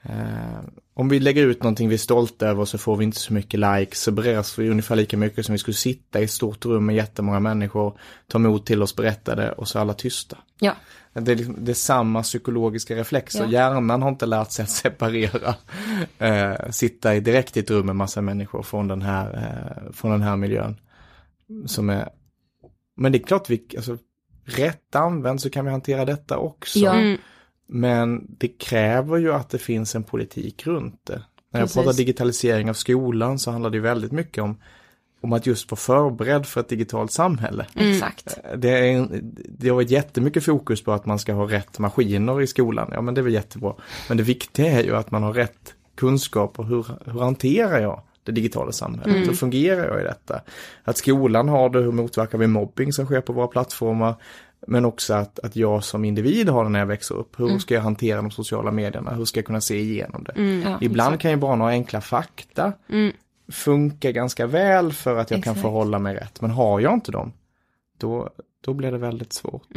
Speaker 4: eh, om vi lägger ut någonting vi är stolta över så får vi inte så mycket likes så berörs vi ungefär lika mycket som vi skulle sitta i ett stort rum med jättemånga människor, ta emot till oss, berätta det och så är alla tysta.
Speaker 3: Ja.
Speaker 4: Det är, liksom, det är samma psykologiska reflexer.
Speaker 3: Ja.
Speaker 4: Hjärnan har inte lärt sig att separera. Eh, sitta i, direkt i ett rum med massa människor från den här, eh, från den här miljön. Som är, men det är klart vi, alltså, rätt använd så kan vi hantera detta också.
Speaker 3: Ja.
Speaker 1: Mm.
Speaker 4: Men det kräver ju att det finns en politik runt det. När jag
Speaker 1: Precis.
Speaker 4: pratar digitalisering av skolan så handlar det väldigt mycket om, om att just vara förberedd för ett digitalt samhälle.
Speaker 3: Exakt.
Speaker 4: Det, är, en- det har varit jättemycket fokus på att man ska ha rätt maskiner i skolan. Ja men det är väl jättebra. Men det viktiga är ju att man har rätt kunskap och hur, hur hanterar jag det digitala samhället? Hur fungerar jag i detta? Att skolan har det, hur motverkar vi mobbing som sker på våra plattformar? Men också att, att jag som individ har det när jag växer upp. Hur ska jag hantera de sociala medierna? Hur ska jag kunna se igenom det?
Speaker 3: Ja,
Speaker 4: Ibland kan ju bara några enkla fakta funka ganska väl för att jag kan
Speaker 3: Exakt.
Speaker 4: förhålla mig rätt. Men har jag inte dem, då, då blir det väldigt svårt.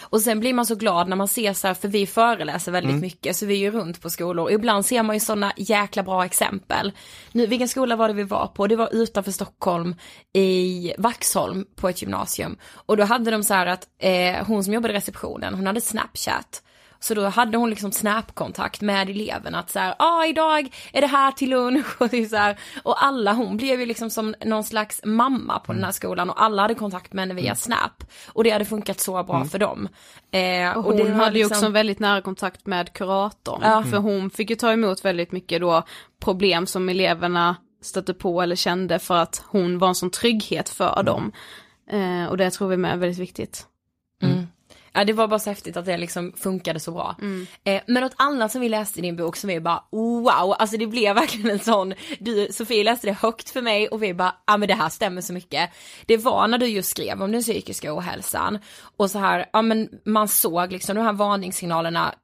Speaker 3: Och sen blir man så glad när man ser så här, för vi föreläser väldigt
Speaker 4: Mm.
Speaker 3: mycket så vi är ju runt på skolor och ibland ser man ju sådana jäkla bra exempel. Nu, vilken skola var det vi var på? Det var utanför Stockholm i Vaxholm på ett gymnasium. Och då hade de så här att eh, hon som jobbade i receptionen, hon hade Snapchat. Så då hade hon liksom snapkontakt med eleverna att så här, ja ah, idag är det här till lunch och det är så här, och alla, hon blev ju liksom som någon slags mamma på den här skolan och alla hade kontakt med henne via snap. Och det hade funkat så bra för dem. Eh,
Speaker 1: Och hon
Speaker 3: det var
Speaker 1: hade ju
Speaker 3: liksom-
Speaker 1: också en väldigt nära kontakt med kuratorn.
Speaker 3: Ja.
Speaker 1: För hon fick ju ta emot väldigt mycket då problem som eleverna stötte på eller kände för att hon var en sån trygghet för dem. Eh, och det tror vi med är väldigt viktigt.
Speaker 3: Mm. Ja det var bara så häftigt att det liksom funkade så bra. Eh, men något annat som vi läste i din bok som vi bara wow, alltså det blev verkligen en sån, du Sofie läste det högt för mig och vi bara, ja ah, men det här stämmer så mycket. Det var när du just skrev om den psykiska ohälsan och så här, ja men man såg liksom de här varningssignalerna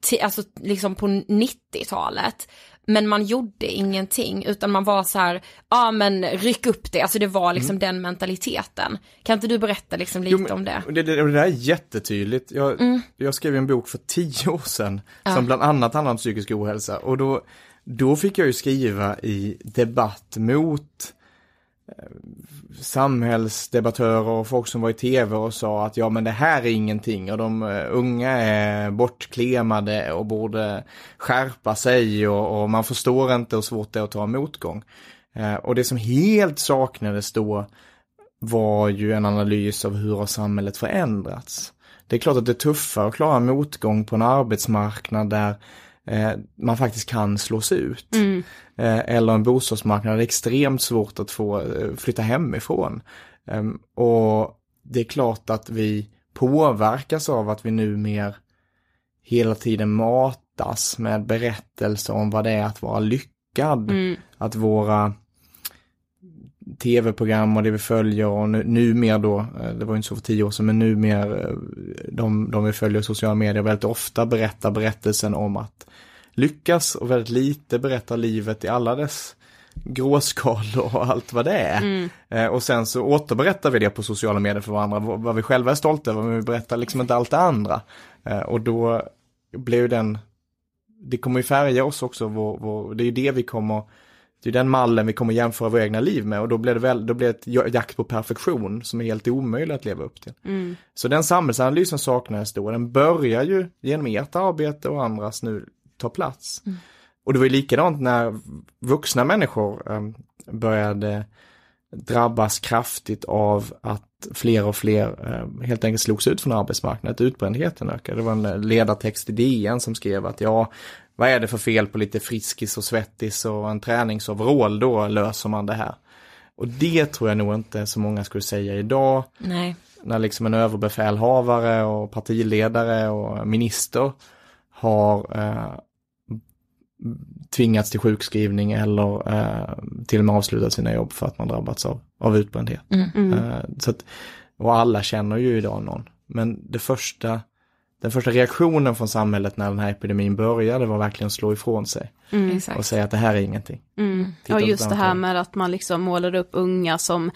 Speaker 3: till, alltså liksom på 90-talet. Men man gjorde ingenting utan man var så här, ja men ryck upp det, alltså det var liksom den mentaliteten. Kan inte du berätta liksom lite
Speaker 4: Jo, men-
Speaker 3: om det?
Speaker 4: Det, det, det där är jättetydligt. Jag, jag skrev en bok för tio år sedan som bland annat handlar om psykisk ohälsa och då, då fick jag ju skriva i debatt mot samhällsdebattörer och folk som var i tv och sa att ja men det här är ingenting och de eh, unga är bortklemade och borde skärpa sig och, och man förstår inte hur svårt det är att ta en motgång. Eh, och det som helt saknades då var ju en analys av hur har samhället förändrats. Det är klart att det är tuffare att klara motgång på en arbetsmarknad där eh, man faktiskt kan slås ut. Eh, eller en bostadsmarknad där det är extremt svårt att få eh, flytta hemifrån. Ehm, och det är klart att vi påverkas av att vi nu mer hela tiden matas med berättelser om vad det är att vara lyckad. Att våra tv-program och det vi följer och nu, nu mer då, eh, det var ju inte så för tio år sedan, men nu mer eh, de, de vi följer i sociala medier väldigt ofta berättar berättelsen om att lyckas och väldigt lite berättar livet i alla dess gråskalor och allt vad det är. Eh, och sen så återberättar vi det på sociala medier för varandra, vad, vi själva är stolta över, men vi berättar liksom inte allt det andra. Eh, och då blev den, det kommer ju färga oss också, vår, vår, det är ju det vi kommer det är den mallen vi kommer jämföra våra egna liv med och då blir det väl, då blir det ett jakt på perfektion som är helt omöjligt att leva upp till. Så den samhällsanalysen saknades då, den börjar ju genom ert arbete och andras nu ta plats. Och det var ju likadant när vuxna människor eh, började drabbas kraftigt av att fler och fler eh, helt enkelt slogs ut från arbetsmarknaden, att utbrändheten ökade. Det var en ledartext i DN som skrev att ja, vad är det för fel på lite friskis och svettis och en träningsoverall, då löser man det här. Och det tror jag nog inte så många skulle säga idag,
Speaker 3: Nej.
Speaker 4: när liksom en överbefälhavare och partiledare och minister har eh, tvingats till sjukskrivning eller eh, till och med avslutat sina jobb för att man drabbats av, av utbrändhet. Eh, så att, och alla känner ju idag någon. Men det första, den första reaktionen från samhället när den här epidemin började var verkligen att slå ifrån sig och
Speaker 3: Exakt.
Speaker 4: säga att det här är ingenting.
Speaker 1: Mm. Och just det här med att man liksom målade upp unga som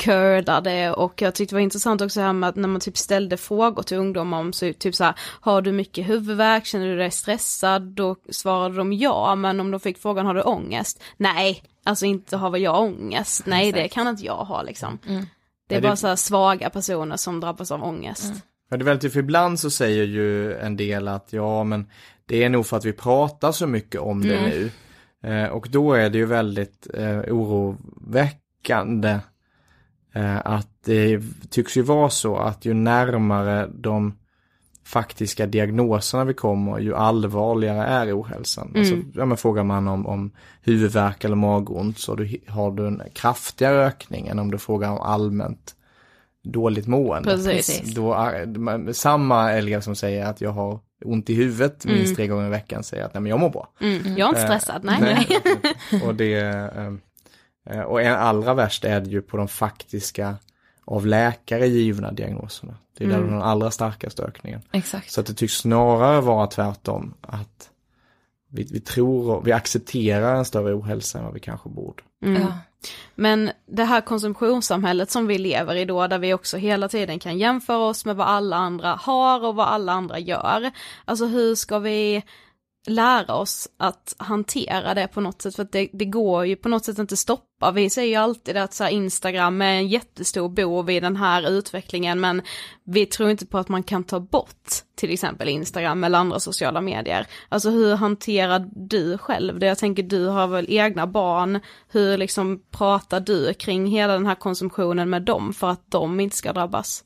Speaker 1: kördade och jag tyckte det var intressant också här med att när man typ ställde frågor till ungdomar om så typ så här, har du mycket huvudvärk, känner du dig stressad? Då svarade de ja, men om de fick frågan har du ångest? Nej, alltså inte har väl jag ångest, nej Exakt. det kan inte jag ha liksom. Mm. Det är bara så här svaga personer som drabbas av ångest. Mm.
Speaker 4: Ja, det är väldigt, för ibland så säger ju en del att ja men det är nog för att vi pratar så mycket om det mm. nu. Eh, och då är det ju väldigt eh, oroväckande eh, att det tycks ju vara så att ju närmare de faktiska diagnoserna vi kommer, ju allvarligare är ohälsan. Mm. Alltså, ja, men frågar man om, om huvudvärk eller magont så du, har du en kraftigare ökning än om du frågar om allmänt dåligt mående.
Speaker 1: Precis.
Speaker 4: Då, samma elev som säger att jag har ont i huvudet minst mm. tre gånger i veckan säger att nej men jag mår bra.
Speaker 1: Mm. Jag är inte stressad, nej.
Speaker 4: nej. och det, eh, och allra värst är det ju på de faktiska av läkare givna diagnoserna. Det är mm. där den allra starkaste ökningen.
Speaker 3: Exakt.
Speaker 4: Så att det tycks snarare vara tvärtom. Att vi, vi tror och vi accepterar en större ohälsa än vad vi kanske borde.
Speaker 1: Mm. Ja. Men det här konsumtionssamhället som vi lever i då, där vi också hela tiden kan jämföra oss med vad alla andra har och vad alla andra gör. Alltså hur ska vi lära oss att hantera det på något sätt, för att det, det går ju på något sätt inte stoppa. Vi säger ju alltid att så Instagram är en jättestor bov i den här utvecklingen, men vi tror inte på att man kan ta bort till exempel Instagram eller andra sociala medier. Alltså hur hanterar du själv det? Jag tänker du har väl egna barn, hur liksom pratar du kring hela den här konsumtionen med dem för att de inte ska drabbas?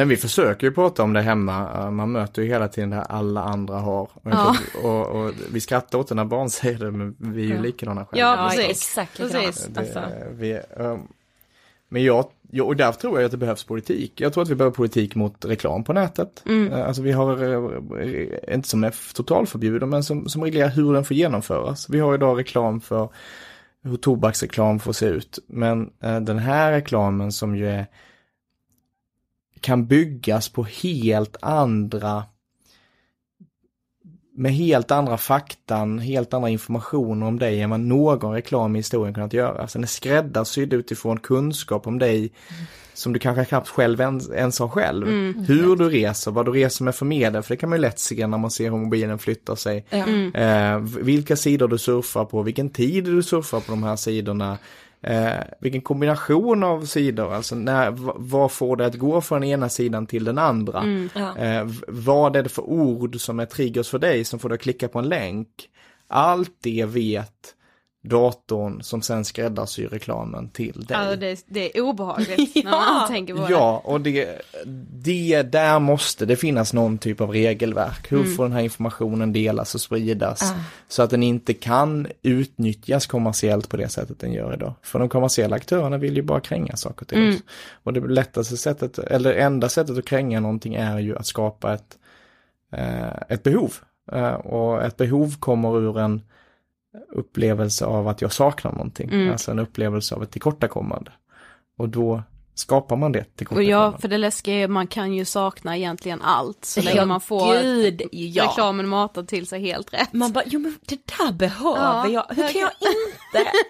Speaker 4: Men vi försöker ju prata om det hemma. Man möter ju hela tiden det här alla andra har. Ja. Och, och, vi skrattar åt det när barn säger det, men vi är ju ja. likadana
Speaker 1: själva. Ja, precis. Exakt precis. Det, alltså.
Speaker 4: vi, um, men jag, och därför tror jag att det behövs politik. Jag tror att vi behöver politik mot reklam på nätet. Mm. Uh, alltså vi har, uh, inte som är totalförbjuden, men som, som reglerar hur den får genomföras. Vi har idag reklam för hur tobaksreklam får se ut. Men uh, den här reklamen som ju är kan byggas på helt andra med helt andra faktan, helt andra informationer om dig än vad någon reklam i historien kunnat göra. Så den är skräddarsydd utifrån kunskap om dig mm. som du kanske knappt själv ens, ens har själv. Mm. Hur du reser, vad du reser med för medel, för det kan man ju lätt se när man ser hur mobilen flyttar sig. Mm. Eh, vilka sidor du surfar på, vilken tid du surfar på de här sidorna. Eh, vilken kombination av sidor, alltså när, vad får det att gå från ena sidan till den andra? Mm, ja. eh, vad är det för ord som är triggers för dig som får dig att klicka på en länk? Allt det vet datorn som sen skräddarsyr reklamen till dig.
Speaker 1: Alltså det, det är obehagligt ja. när man tänker på
Speaker 4: det. Ja, och det, det, där måste det finnas någon typ av regelverk. Hur mm. får den här informationen delas och spridas? Ah. Så att den inte kan utnyttjas kommersiellt på det sättet den gör idag. För de kommersiella aktörerna vill ju bara kränga saker till mm. oss. Och det lättaste sättet, eller enda sättet att kränga någonting är ju att skapa ett, eh, ett behov. Eh, och ett behov kommer ur en upplevelse av att jag saknar någonting. Mm. Alltså en upplevelse av ett tillkortakommande. Och då skapar man det tillkortakommandet.
Speaker 1: Och ja, för det läskiga är man kan ju sakna egentligen allt. Så länge man får Gud, ja. reklamen matad till sig helt rätt.
Speaker 3: Man bara, jo men det där behöver ja, jag, hur kan jag inte?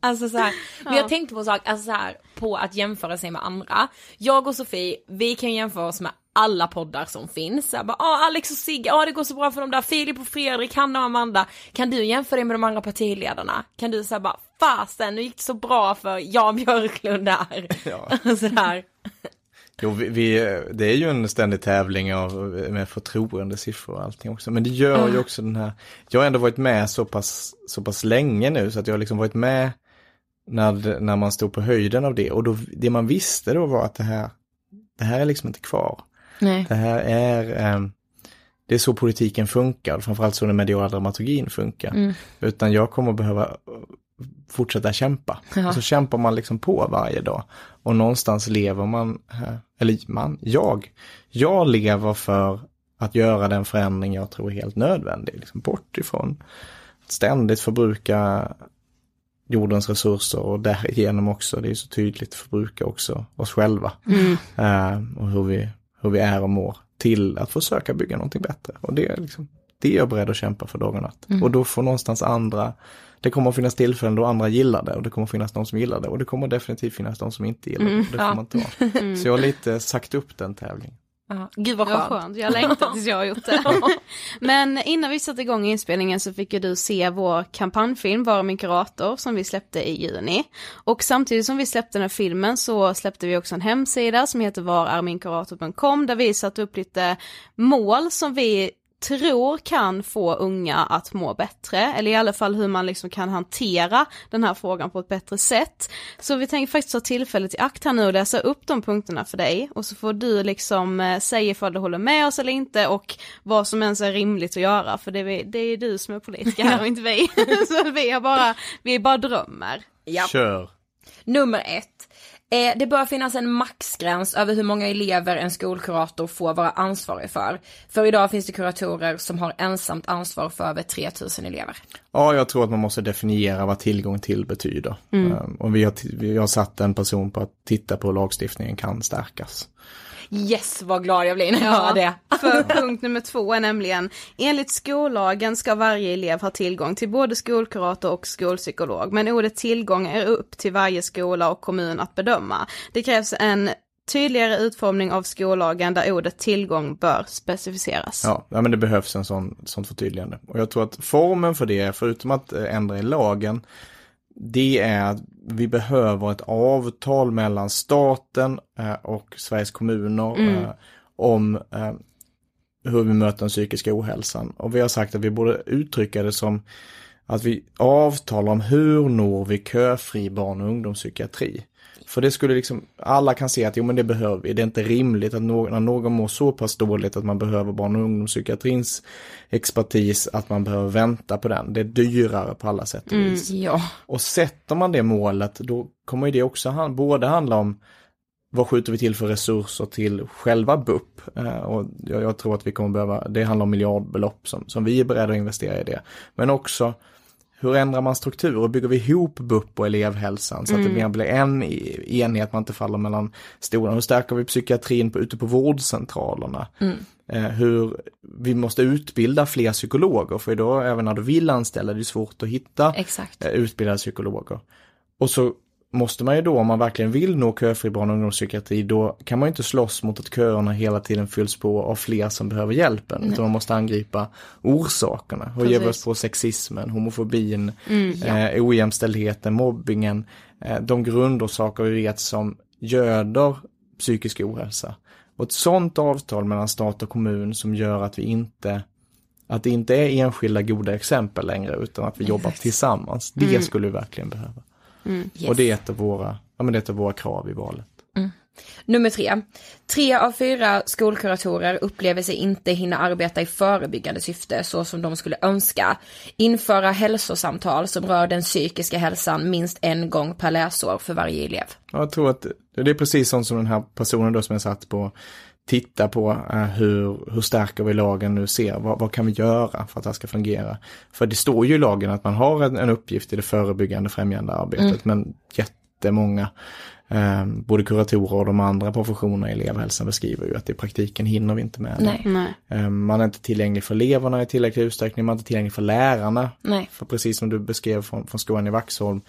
Speaker 3: Alltså så här, ja. vi har tänkt på en sak, alltså så här, på att jämföra sig med andra. Jag och Sofie, vi kan jämföra oss med alla poddar som finns. Jag bara, ah, Alex och Sigge, ah, det går så bra för dem där, Filip och Fredrik, Hanna och Amanda. Kan du jämföra dig med de andra partiledarna? Kan du säga bara, fasen nu gick det så bra för Jan Björklund där. Ja. Sådär.
Speaker 4: Jo, vi, vi, det är ju en ständig tävling av, med förtroendesiffror och allting också. Men det gör ju också den här, jag har ändå varit med så pass, så pass länge nu så att jag har liksom varit med när, när man stod på höjden av det. Och då, det man visste då var att det här, det här är liksom inte kvar. Nej. Det här är, eh, det är så politiken funkar, framförallt så den mediala dramaturgin funkar. Mm. Utan jag kommer behöva fortsätta kämpa. Ja. Och så kämpar man liksom på varje dag. Och någonstans lever man, eller man, jag, jag lever för att göra den förändring jag tror är helt nödvändig. Liksom bort ifrån att ständigt förbruka jordens resurser och därigenom också, det är så tydligt, förbruka också oss själva. Mm. Uh, och hur vi, hur vi är och mår till att försöka bygga någonting bättre. Och det är liksom, det är jag beredd att kämpa för dag och natt.
Speaker 3: Mm.
Speaker 4: Och då får någonstans andra, det kommer att finnas tillfällen då andra gillar det och det kommer att finnas de som gillar det och det kommer definitivt finnas de som inte gillar det. Och det får
Speaker 3: ja.
Speaker 4: man ta. Så jag har lite sagt upp den tävlingen.
Speaker 3: Ja. Gud vad
Speaker 1: Vad
Speaker 3: skönt.
Speaker 1: skönt, jag längtar tills jag har gjort det. Men innan vi satte igång inspelningen så fick ju du se vår kampanjfilm Vara min kurator som vi släppte i juni. Och samtidigt som vi släppte den här filmen så släppte vi också en hemsida som heter vararminkurator.com där vi satte upp lite mål som vi tror kan få unga att må bättre, eller i alla fall hur man liksom kan hantera den här frågan på ett bättre sätt. Så vi tänker faktiskt ta tillfället i akt här nu och läsa upp de punkterna för dig och så får du liksom eh, säga ifall du håller med oss eller inte och vad som ens är rimligt att göra för det är, det är du som är politiker här och inte vi. så vi har bara, vi bara drömmer.
Speaker 3: Ja.
Speaker 4: Kör!
Speaker 3: Nummer ett. Eh, det bör finnas en maxgräns över hur många elever en skolkurator får vara ansvarig för. För idag finns det kuratorer som har ensamt ansvar för över 3000 elever.
Speaker 4: Ja, jag tror att man måste definiera vad tillgång till betyder. Um, Och vi har, vi har satt en person på att titta på hur lagstiftningen kan stärkas.
Speaker 3: Yes, vad glad jag blir när jag hör det.
Speaker 1: För punkt nummer två är nämligen, enligt skollagen ska varje elev ha tillgång till både skolkurator och skolpsykolog, men ordet tillgång är upp till varje skola och kommun att bedöma. Det krävs en tydligare utformning av skollagen där ordet tillgång bör specificeras.
Speaker 4: Ja, ja men det behövs en sån, sånt förtydligande. Och jag tror att formen för det, förutom att eh, ändra i lagen, det är att vi behöver ett avtal mellan staten eh, och Sveriges kommuner eh, om eh, hur vi möter den psykiska ohälsan. Och vi har sagt att vi borde uttrycka det som att vi avtalar om hur når vi köfri barn och ungdomspsykiatri. För det skulle liksom, alla kan se att jo men det behöver vi. Det är inte rimligt att någon, när någon mår så pass dåligt att man behöver barn och ungdomspsykiatrins expertis, att man behöver vänta på den. Det är dyrare på alla sätt och vis.
Speaker 3: Ja.
Speaker 4: Och sätter man det målet, då kommer det också han, både handla om vad skjuter vi till för resurser till själva BUP? Eh, och jag, jag tror att vi kommer behöva, det handlar om miljardbelopp som, som vi är beredda att investera i det. Men också hur ändrar man struktur och bygger vi ihop BUP och elevhälsan så att det mer blir en enhet, man inte faller mellan stolarna. Hur stärker vi psykiatrin på, ute på vårdcentralerna? Eh, hur vi måste utbilda fler psykologer för idag, även när du vill anställa, det är svårt att hitta
Speaker 3: Exakt.
Speaker 4: eh, utbildade psykologer. Och så måste man ju då, om man verkligen vill nå köfri barn och ungdomspsykiatri, då kan man ju inte slåss mot att köerna hela tiden fylls på av fler som behöver hjälpen. Utan man måste angripa orsakerna. Hur ger vi oss på sexismen, homofobin, eh, ojämställdheten, mobbingen. Eh, de grundorsaker vi vet som göder psykisk ohälsa. Och ett sådant avtal mellan stat och kommun som gör att vi inte att det inte är enskilda goda exempel längre utan att vi jobbar tillsammans. Det skulle vi verkligen behöva.
Speaker 3: Yes.
Speaker 4: Och det är ett av våra, ja men det är ett av våra krav i valet.
Speaker 3: Nummer tre. Tre av fyra skolkuratorer upplever sig inte hinna arbeta i förebyggande syfte så som de skulle önska. Införa hälsosamtal som rör den psykiska hälsan minst en gång per läsår för varje elev.
Speaker 4: Ja, Jag tror att det är precis sånt som den här personen då som jag satt på titta på eh, hur, hur stärker vi lagen nu ser, vad, vad kan vi göra för att det här ska fungera? För det står ju i lagen att man har en, en uppgift i det förebyggande främjande arbetet, men jättemånga, eh, både kuratorer och de andra professionerna i elevhälsan beskriver ju att i praktiken hinner vi inte med det.
Speaker 3: Nej.
Speaker 1: Nej.
Speaker 4: Eh, Man är inte tillgänglig för eleverna i tillräcklig utsträckning, man är inte tillgänglig för lärarna.
Speaker 3: Nej.
Speaker 4: För precis som du beskrev från, från skolan i Vaxholm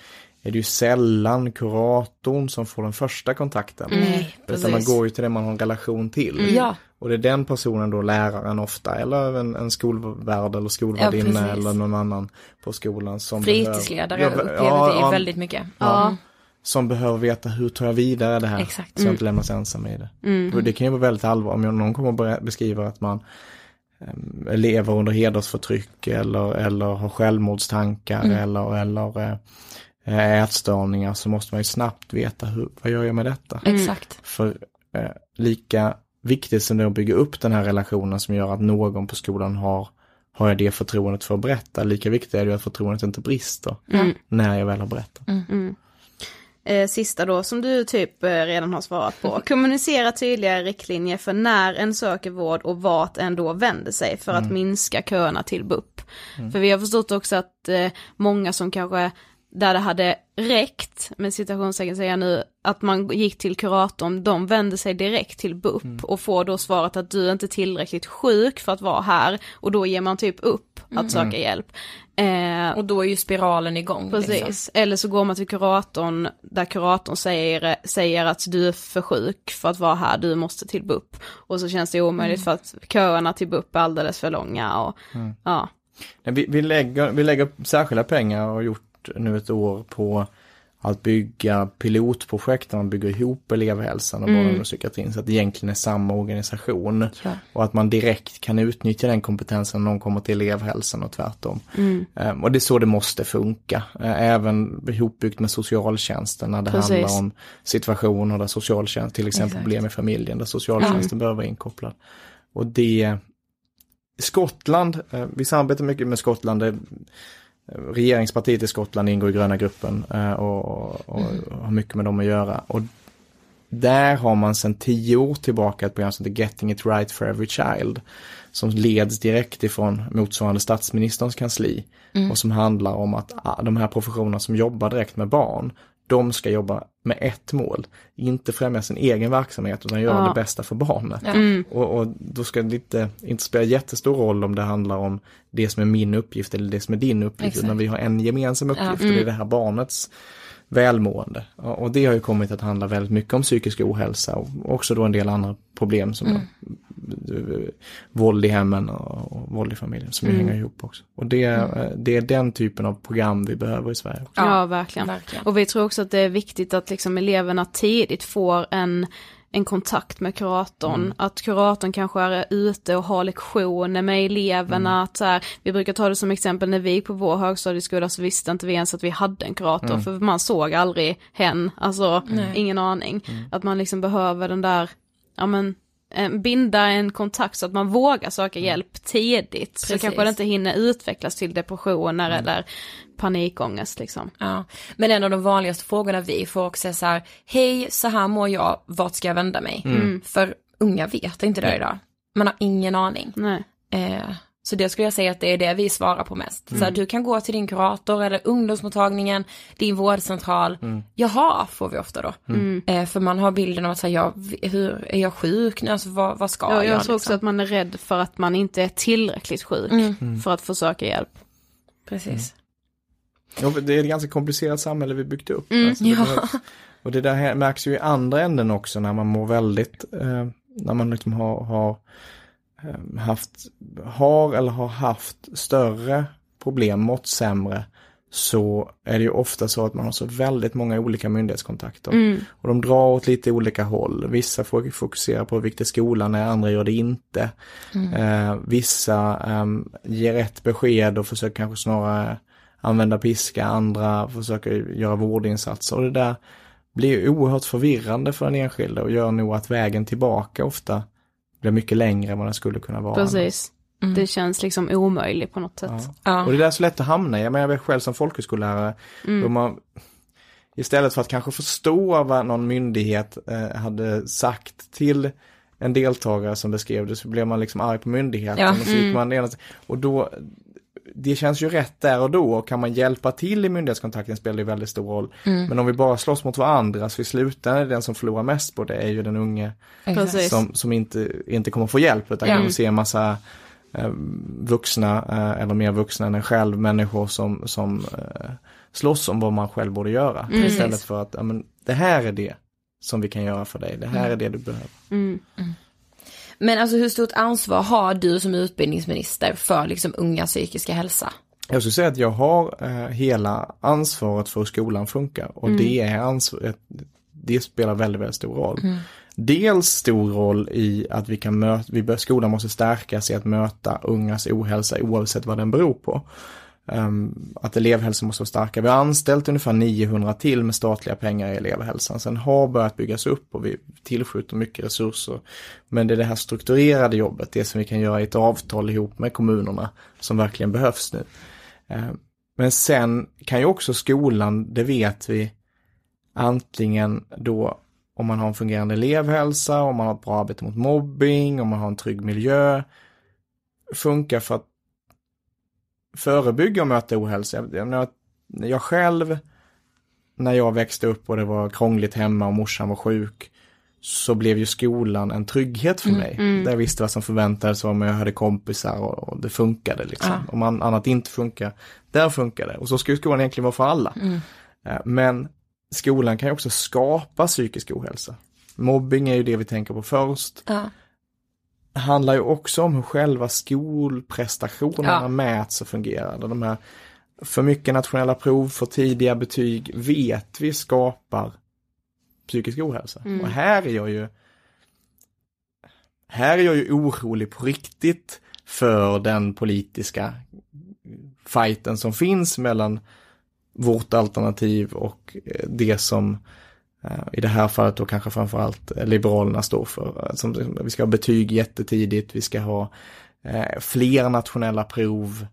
Speaker 4: är det ju sällan kuratorn som får den första kontakten.
Speaker 3: Nej,
Speaker 4: Utan man
Speaker 3: precis.
Speaker 4: går ju till det man har en relation till.
Speaker 3: Ja.
Speaker 4: Och det är den personen då, läraren ofta, eller en, en skolvärd eller
Speaker 3: Ja,
Speaker 4: skolvärdinna
Speaker 3: precis.
Speaker 4: eller någon annan på skolan som
Speaker 3: Fritidsledare
Speaker 4: behöver,
Speaker 3: upplever vi
Speaker 4: ja,
Speaker 3: väldigt mycket.
Speaker 4: Ja, som behöver veta hur tar jag vidare det här
Speaker 3: Exakt.
Speaker 4: så jag inte lämnas ensam i det. Och det kan ju vara väldigt allvarligt om någon kommer och beskriver att man um, lever under hedersförtryck eller, eller har självmordstankar eller, eller eh, ätstörningar så måste man ju snabbt veta hur, vad gör jag med detta?
Speaker 3: Exakt.
Speaker 4: För eh, lika viktigt som det är att bygga upp den här relationen som gör att någon på skolan har, har jag det förtroendet för att berätta, lika viktigt är det ju att förtroendet inte brister när jag väl har berättat.
Speaker 1: Eh, sista då, som du typ eh, redan har svarat på. Kommunicera tydliga riktlinjer för när en söker vård och vart en då vänder sig för att minska köerna till BUP. För vi har förstått också att eh, många som kanske där det hade räckt, med citationstecken säger jag nu, att man gick till kuratorn, de vände sig direkt till BUP mm. och får då svaret att du är inte tillräckligt sjuk för att vara här och då ger man typ upp att mm. söka hjälp.
Speaker 3: Eh, och då är ju spiralen igång.
Speaker 1: Precis, liksom. eller så går man till kuratorn där kuratorn säger, säger att du är för sjuk för att vara här, du måste till BUP. Och så känns det omöjligt mm. för att köerna till BUP är alldeles för långa och mm. ja.
Speaker 4: Vi, vi, lägger, vi lägger särskilda pengar och har gjort nu ett år på att bygga pilotprojekt där man bygger ihop elevhälsan och mm. psykiatrin så att det egentligen är samma organisation. Ja. Och att man direkt kan utnyttja den kompetensen när någon kommer till elevhälsan och tvärtom. Mm. Um, och det är så det måste funka. Uh, även ihopbyggt med socialtjänsten när det Precis. handlar om situationer där socialtjänst, till exempel Exakt. problem i familjen, där socialtjänsten ja. behöver vara inkopplad. Och det Skottland, uh, vi samarbetar mycket med Skottland. Det, regeringspartiet i Skottland ingår i gröna gruppen eh, och, och mm. har mycket med dem att göra. Och där har man sedan tio år tillbaka ett program som heter Getting it right for every child. Som leds direkt ifrån motsvarande statsministerns kansli. Mm. Och som handlar om att ah, de här professionerna som jobbar direkt med barn, de ska jobba med ett mål. Inte främja sin egen verksamhet utan göra ja. det bästa för barnet. Mm. Och, och, då ska det inte, inte spela jättestor roll om det handlar om det som är min uppgift eller det som är din uppgift. Exakt. Utan vi har en gemensam uppgift ja. mm. och det är det här barnets välmående. Och det har ju kommit att handla väldigt mycket om psykisk ohälsa och också då en del andra problem som mm. Våld i hemmen och, våld i familjen som mm. hänger ihop också. Och det, mm. det är den typen av program vi behöver i Sverige. Också.
Speaker 1: Ja, verkligen. verkligen. Och vi tror också att det är viktigt att liksom eleverna tidigt får en en kontakt med kuratorn, mm. att kuratorn kanske är ute och har lektioner med eleverna, mm. att så här, vi brukar ta det som exempel när vi gick på vår högstadieskola så visste inte vi ens att vi hade en kurator, mm. för man såg aldrig hen, alltså ingen aning. Mm. Att man liksom behöver den där, ja men binda en kontakt så att man vågar söka mm. hjälp tidigt. Precis. Så kanske det inte hinner utvecklas till depressioner mm. eller panikångest liksom.
Speaker 3: Ja, men en av de vanligaste frågorna vi får också är så här, hej så här mår jag, vart ska jag vända mig? Mm. För unga vet inte det idag. Man har ingen aning.
Speaker 1: Nej.
Speaker 3: Eh, så det skulle jag säga att det är det vi svarar på mest. Mm. Så du kan gå till din kurator eller ungdomsmottagningen, din vårdcentral. Mm. Jaha, får vi ofta då. Mm. mm. Eh, för man har bilden av att säga, ja, hur, är jag sjuk nu? Alltså vad, vad ska ja,
Speaker 1: jag?
Speaker 3: Jag
Speaker 1: tror liksom? också att man är rädd för att man inte är tillräckligt sjuk mm. Mm. för att försöka hjälp.
Speaker 3: Precis.
Speaker 4: Ja, det är ett ganska komplicerat samhälle vi byggt upp. Alltså, ja. behövs, och det där märks ju i andra änden också när man mår väldigt, eh, när man liksom har, har haft, har eller har haft större problem, mått sämre, så är det ju ofta så att man har så väldigt många olika myndighetskontakter. Mm. Och de drar åt lite olika håll. Vissa får fokusera på hur viktig skolan är, andra gör det inte. Mm. Eh, vissa eh, ger rätt besked och försöker kanske snarare använda piska, andra försöker göra vårdinsatser. Och det där blir oerhört förvirrande för den enskilde och gör nog att vägen tillbaka ofta blir mycket längre än vad den skulle kunna vara.
Speaker 1: Precis. Mm. Det känns liksom omöjligt på något sätt. Ja.
Speaker 4: Ja. Och det är så lätt att hamna i. Jag vet själv som folkhögskollärare. Mm. man, istället för att kanske förstå vad någon myndighet eh, hade sagt till en deltagare som beskrev det så blev man liksom arg på myndigheten. Ja. Och, så gick mm. man och då, det känns ju rätt där och då och kan man hjälpa till i myndighetskontakten spelar det väldigt stor roll. Mm. Men om vi bara slåss mot varandra så i slutändan är den som förlorar mest på det är ju den unge som, som inte, inte kommer få hjälp utan ja. kommer se en massa eh, vuxna eh, eller mer vuxna än en själv, människor som, som eh, slåss om vad man själv borde göra. Mm. Istället för att, ja, men, det här är det som vi kan göra för dig, det här mm. är det du behöver.
Speaker 3: Mm. Mm. Men alltså hur stort ansvar har du som utbildningsminister för liksom unga psykiska hälsa?
Speaker 4: Jag skulle säga att jag har eh, hela ansvaret för hur skolan funkar och mm. det är ansvaret, det spelar väldigt, väldigt stor roll. Mm. Dels stor roll i att vi kan möta, vi, skolan måste stärkas i att möta ungas ohälsa oavsett vad den beror på. Um, att elevhälsan måste vara starka. Vi har anställt ungefär 900 till med statliga pengar i elevhälsan. Sen har börjat byggas upp och vi tillskjuter mycket resurser. Men det är det här strukturerade jobbet, det som vi kan göra i ett avtal ihop med kommunerna som verkligen behövs nu. Um, men sen kan ju också skolan, det vet vi, antingen då om man har en fungerande elevhälsa, om man har ett bra arbete mot mobbing, om man har en trygg miljö, funka för att förebygga och möta ohälsa. Jag jag själv, när jag växte upp och det var krångligt hemma och morsan var sjuk, så blev ju skolan en trygghet för mig. Där jag visste vad som förväntades av mig, jag hade kompisar och, och det funkade liksom.
Speaker 3: Ja.
Speaker 4: Om man, annat inte funkar, där funkar det. Och så ska ju skolan egentligen vara för alla. Eh, Men skolan kan ju också skapa psykisk ohälsa. Mobbing är ju det vi tänker på först.
Speaker 3: Ja.
Speaker 4: Handlar ju också om hur själva skolprestationerna
Speaker 3: Ja.
Speaker 4: mäts och fungerar. De här för mycket nationella prov, för tidiga betyg vet vi skapar psykisk ohälsa. Och här är jag ju här är jag ju orolig på riktigt för den politiska fighten som finns mellan vårt alternativ och eh, det som i det här fallet då kanske framförallt eh, Liberalerna står för. Som, vi ska ha betyg jättetidigt, vi ska ha eh, fler nationella prov.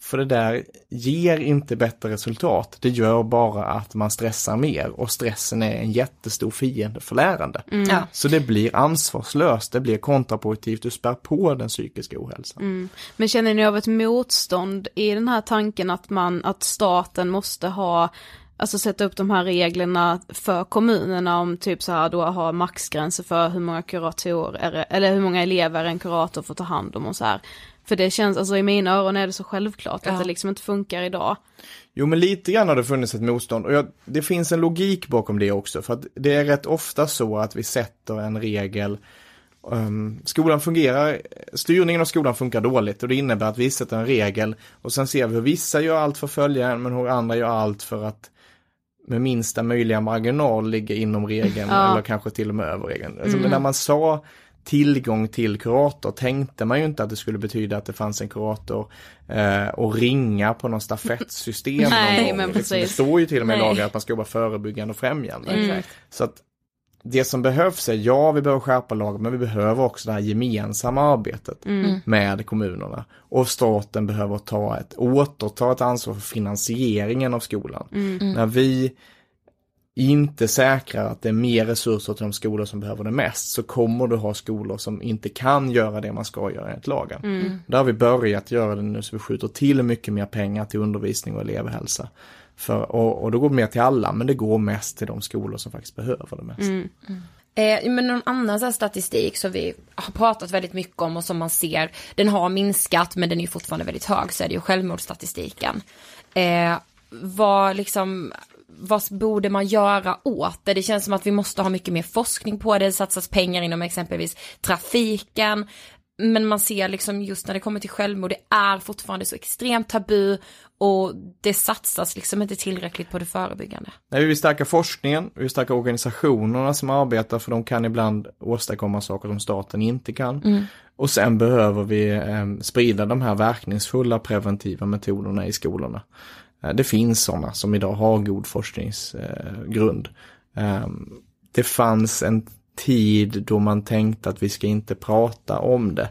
Speaker 4: För det där ger inte bättre resultat. Det gör bara att man stressar mer och stressen är en jättestor fiende för lärande.
Speaker 3: Ja.
Speaker 4: Så det blir ansvarslöst, det blir kontraproduktivt, du spär på den psykiska ohälsan.
Speaker 1: Men känner ni av ett motstånd i den här tanken att man, att staten måste ha, alltså sätta upp de här reglerna för kommunerna om typ så här då ha maxgränser för hur många kuratorer, eller hur många elever en kurator får ta hand om och så här. För det känns, alltså i mina öron är det så självklart
Speaker 3: Ja.
Speaker 1: att det liksom inte funkar idag.
Speaker 4: Jo men lite grann har det funnits ett motstånd och jag, det finns en logik bakom det också för att det är rätt ofta så att vi sätter en regel um, Skolan fungerar, styrningen av skolan funkar dåligt och det innebär att vi sätter en regel och sen ser vi hur vissa gör allt för att följa den men hur andra gör allt för att med minsta möjliga marginal ligga inom regeln
Speaker 1: Ja.
Speaker 4: eller kanske till och med över regeln. Alltså, men när man sa tillgång till kurator tänkte man ju inte att det skulle betyda att det fanns en kurator eh, och ringa på någon stafettsystem. någon
Speaker 1: Nej,
Speaker 4: gång.
Speaker 1: men
Speaker 4: Liksom, det står ju till och med i lagar att man ska jobba förebyggande och främjande.
Speaker 3: Exakt.
Speaker 4: Så att det som behövs är, ja vi behöver skärpa lagen men vi behöver också det här gemensamma arbetet med kommunerna. Och staten behöver ta ett, återta ett ansvar för finansieringen av skolan. När vi inte säkrar att det är mer resurser till de skolor som behöver det mest så kommer du ha skolor som inte kan göra det man ska göra enligt lagen. Där har vi börjat göra det nu så vi skjuter till mycket mer pengar till undervisning och elevhälsa. För, och, och då går det mer till alla men det går mest till de skolor som faktiskt behöver det mest. Mm.
Speaker 3: Eh, men någon annan så statistik som vi har pratat väldigt mycket om och som man ser, den har minskat men den är fortfarande väldigt hög, så är det ju självmordsstatistiken. Eh, vad liksom, vad borde man göra åt det? Det känns som att vi måste ha mycket mer forskning på det, det satsas pengar inom exempelvis trafiken. Men man ser liksom just när det kommer till självmord, det är fortfarande så extremt tabu och det satsas liksom inte tillräckligt på det förebyggande.
Speaker 4: Nej, vi vill stärka forskningen, vi vill stärka organisationerna som arbetar för de kan ibland åstadkomma saker som staten inte kan. Och sen behöver vi eh, sprida de här verkningsfulla preventiva metoderna i skolorna. Eh, det finns sådana som idag har god forskningsgrund. Eh, det fanns en tid då man tänkte att vi ska inte prata om det.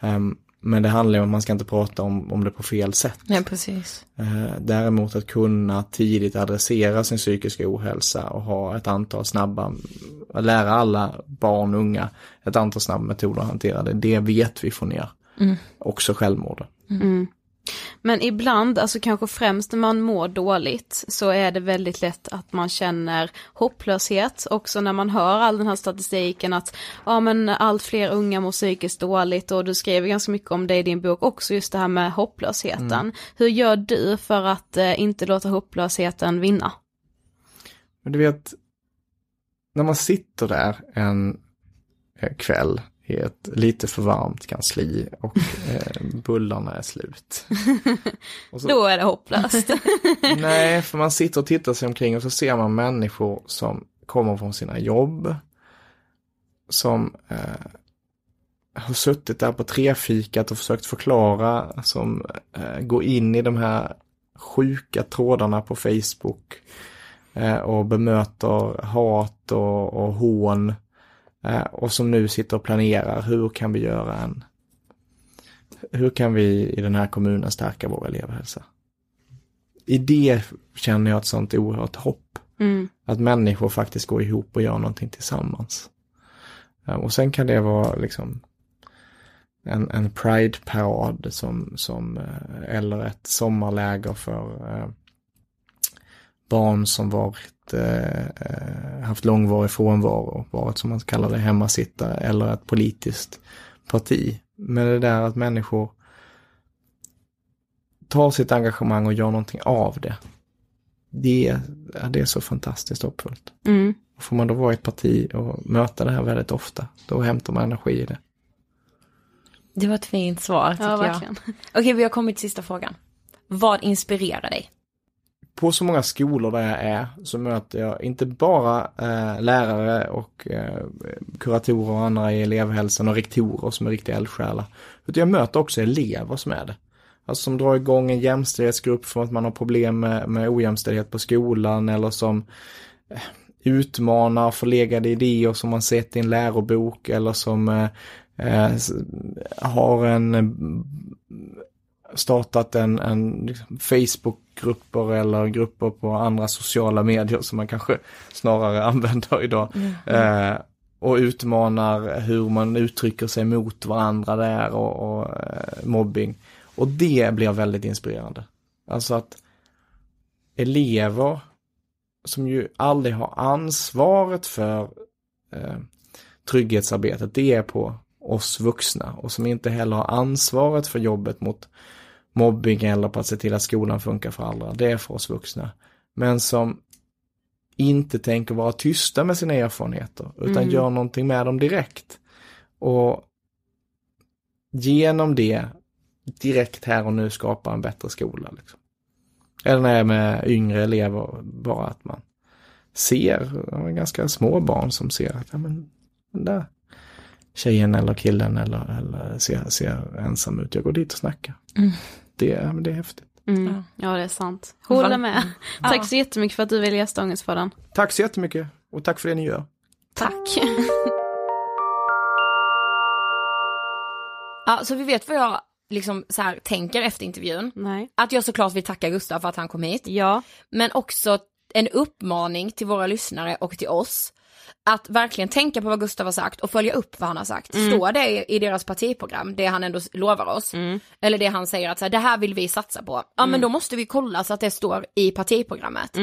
Speaker 4: Eh, men det handlar ju om att man ska inte prata om, om det på fel sätt.
Speaker 3: Ja, precis.
Speaker 4: Eh, Däremot att kunna tidigt adressera sin psykiska ohälsa och ha ett antal snabba, lära alla barn och unga ett antal snabba metoder att hantera det, det vet vi får ner. Också självmorden.
Speaker 1: Men ibland, alltså kanske främst när man mår dåligt, så är det väldigt lätt att man känner hopplöshet. Också när man hör all den här statistiken att, ja men allt fler unga mår psykiskt dåligt och du skriver ganska mycket om det i din bok också, just det här med hopplösheten. Hur gör du för att eh, inte låta hopplösheten vinna?
Speaker 4: Men du vet, när man sitter där en eh, kväll i ett lite för varmt kansli och eh, bullarna är slut. Så,
Speaker 1: Då är det hopplöst.
Speaker 4: Nej, för man sitter och tittar sig omkring och så ser man människor som kommer från sina jobb. Som eh, har suttit där på trefikat och försökt förklara. Som eh, går in i de här sjuka trådarna på Facebook. Eh, och bemöter hat och, och hån. Eh, och som nu sitter och planerar, hur kan vi göra en hur kan vi i den här kommunen stärka vår elevhälsa? I det känner jag ett sånt oerhört hopp.
Speaker 1: Mm.
Speaker 4: Att människor faktiskt går ihop och gör någonting tillsammans. Eh, Och sen kan det vara liksom en, en pride-parad som, som, eh, eller ett sommarläger för, barn som varit, eh, haft långvarig frånvaro, varit som man kallar det hemmasittare eller ett politiskt parti. Men det där att människor tar sitt engagemang och gör någonting av det. Det, det är så fantastiskt hoppfullt.
Speaker 1: Mm.
Speaker 4: Får man då vara i ett parti och möta det här väldigt ofta, då hämtar man energi i det.
Speaker 3: Det var ett fint svar tycker
Speaker 1: Ja,
Speaker 3: jag. Okej, vi har kommit till sista frågan. Vad inspirerar dig?
Speaker 4: På så många skolor där jag är så möter jag inte bara eh, lärare och eh, kuratorer och andra i elevhälsan och rektorer som är riktiga eldsjälar. Utan jag möter också elever som är det. Alltså som drar igång en jämställdhetsgrupp för att man har problem med, med ojämställdhet på skolan eller som eh, utmanar förlegade idéer som man sett i en lärobok eller som eh, eh, har en eh, startat en, en liksom, Facebookgrupper eller grupper på andra sociala medier som man kanske snarare använder idag. Eh, och utmanar hur man uttrycker sig mot varandra där och, och eh, mobbing. Och det blir väldigt inspirerande. Alltså att elever som ju aldrig har ansvaret för eh, trygghetsarbetet, det är på oss vuxna och som inte heller har ansvaret för jobbet mot mobbing eller på att se till att skolan funkar för alla. Det är för oss vuxna. Men som inte tänker vara tysta med sina erfarenheter utan gör någonting med dem direkt. Och genom det direkt här och nu skapa en bättre skola. Liksom. Eller när jag är med yngre elever, bara att man ser, ganska små barn som ser att ja, men, den där tjejen eller killen eller, eller ser, ser ensam ut, jag går dit och snackar. Det, ja, men det är häftigt.
Speaker 1: Mm. Ja det är sant. Håller med. Tack så jättemycket för att du ville gästa Ångestpodden.
Speaker 4: Tack så jättemycket och tack för det ni gör.
Speaker 1: Tack.
Speaker 3: Ja, så vi vet vad jag liksom så här tänker efter intervjun.
Speaker 1: Nej.
Speaker 3: Att jag såklart vill tacka Gustav för att han kom hit.
Speaker 1: Ja.
Speaker 3: Men också en uppmaning till våra lyssnare och till oss. Att verkligen tänka på vad Gustav har sagt och följa upp vad han har sagt. Står det i deras partiprogram, det han ändå lovar oss. Eller det han säger att så här, det här vill vi satsa på. Ja men då måste vi kolla så att det står i partiprogrammet.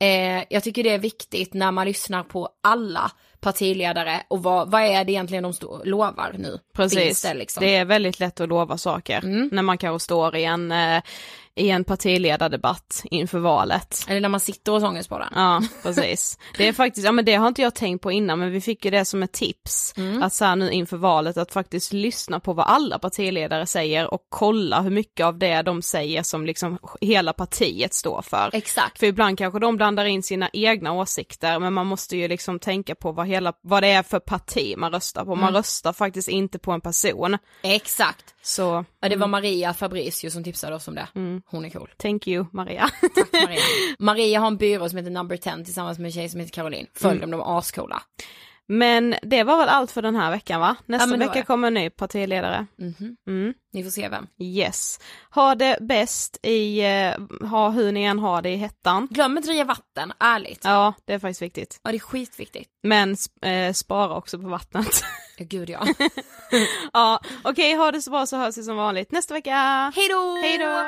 Speaker 3: Eh, jag tycker det är viktigt när man lyssnar på alla partiledare och vad, vad är det egentligen de stå, lovar nu?
Speaker 1: Precis.
Speaker 3: Det, liksom?
Speaker 1: Det är väldigt lätt att lova saker när man kanske står i en, eh, i en partiledardebatt inför valet.
Speaker 3: Eller när man sitter hos Ångestpodden.
Speaker 1: Ja, precis. Det är faktiskt, ja men det har inte jag tänkt på innan men vi fick ju det som ett tips. Att så här nu inför valet att faktiskt lyssna på vad alla partiledare säger och kolla hur mycket av det de säger som liksom hela partiet står för.
Speaker 3: Exakt.
Speaker 1: För ibland kanske de blandar in sina egna åsikter men man måste ju liksom tänka på vad, hela, vad det är för parti man röstar på. Man röstar faktiskt inte på en person.
Speaker 3: Exakt.
Speaker 1: Så
Speaker 3: Ja, det var Maria Fabricius som tipsade oss om det. Hon är cool.
Speaker 1: thank you Maria.
Speaker 3: Tack Maria. Maria har en byrå som heter Number 10 tillsammans med en tjej som heter Caroline. Följ dem, de är ascoola.
Speaker 1: Men det var väl allt för den här veckan va? Nästa
Speaker 3: var
Speaker 1: vecka kommer en ny partiledare.
Speaker 3: Mhm.
Speaker 1: Mm.
Speaker 3: Ni får se vem.
Speaker 1: Yes. Ha det bäst i, eh, ha hur ni än har det i hettan.
Speaker 3: Glöm inte att dricka vatten, ärligt. Ja,
Speaker 1: Ja, det är faktiskt viktigt.
Speaker 3: det är skitviktigt.
Speaker 1: Men eh, spara också på vattnet.
Speaker 3: Ja, gud ja.
Speaker 1: ja, okej, ha det så bra så hörs vi som vanligt nästa vecka.
Speaker 3: Hej då!
Speaker 1: Hej då!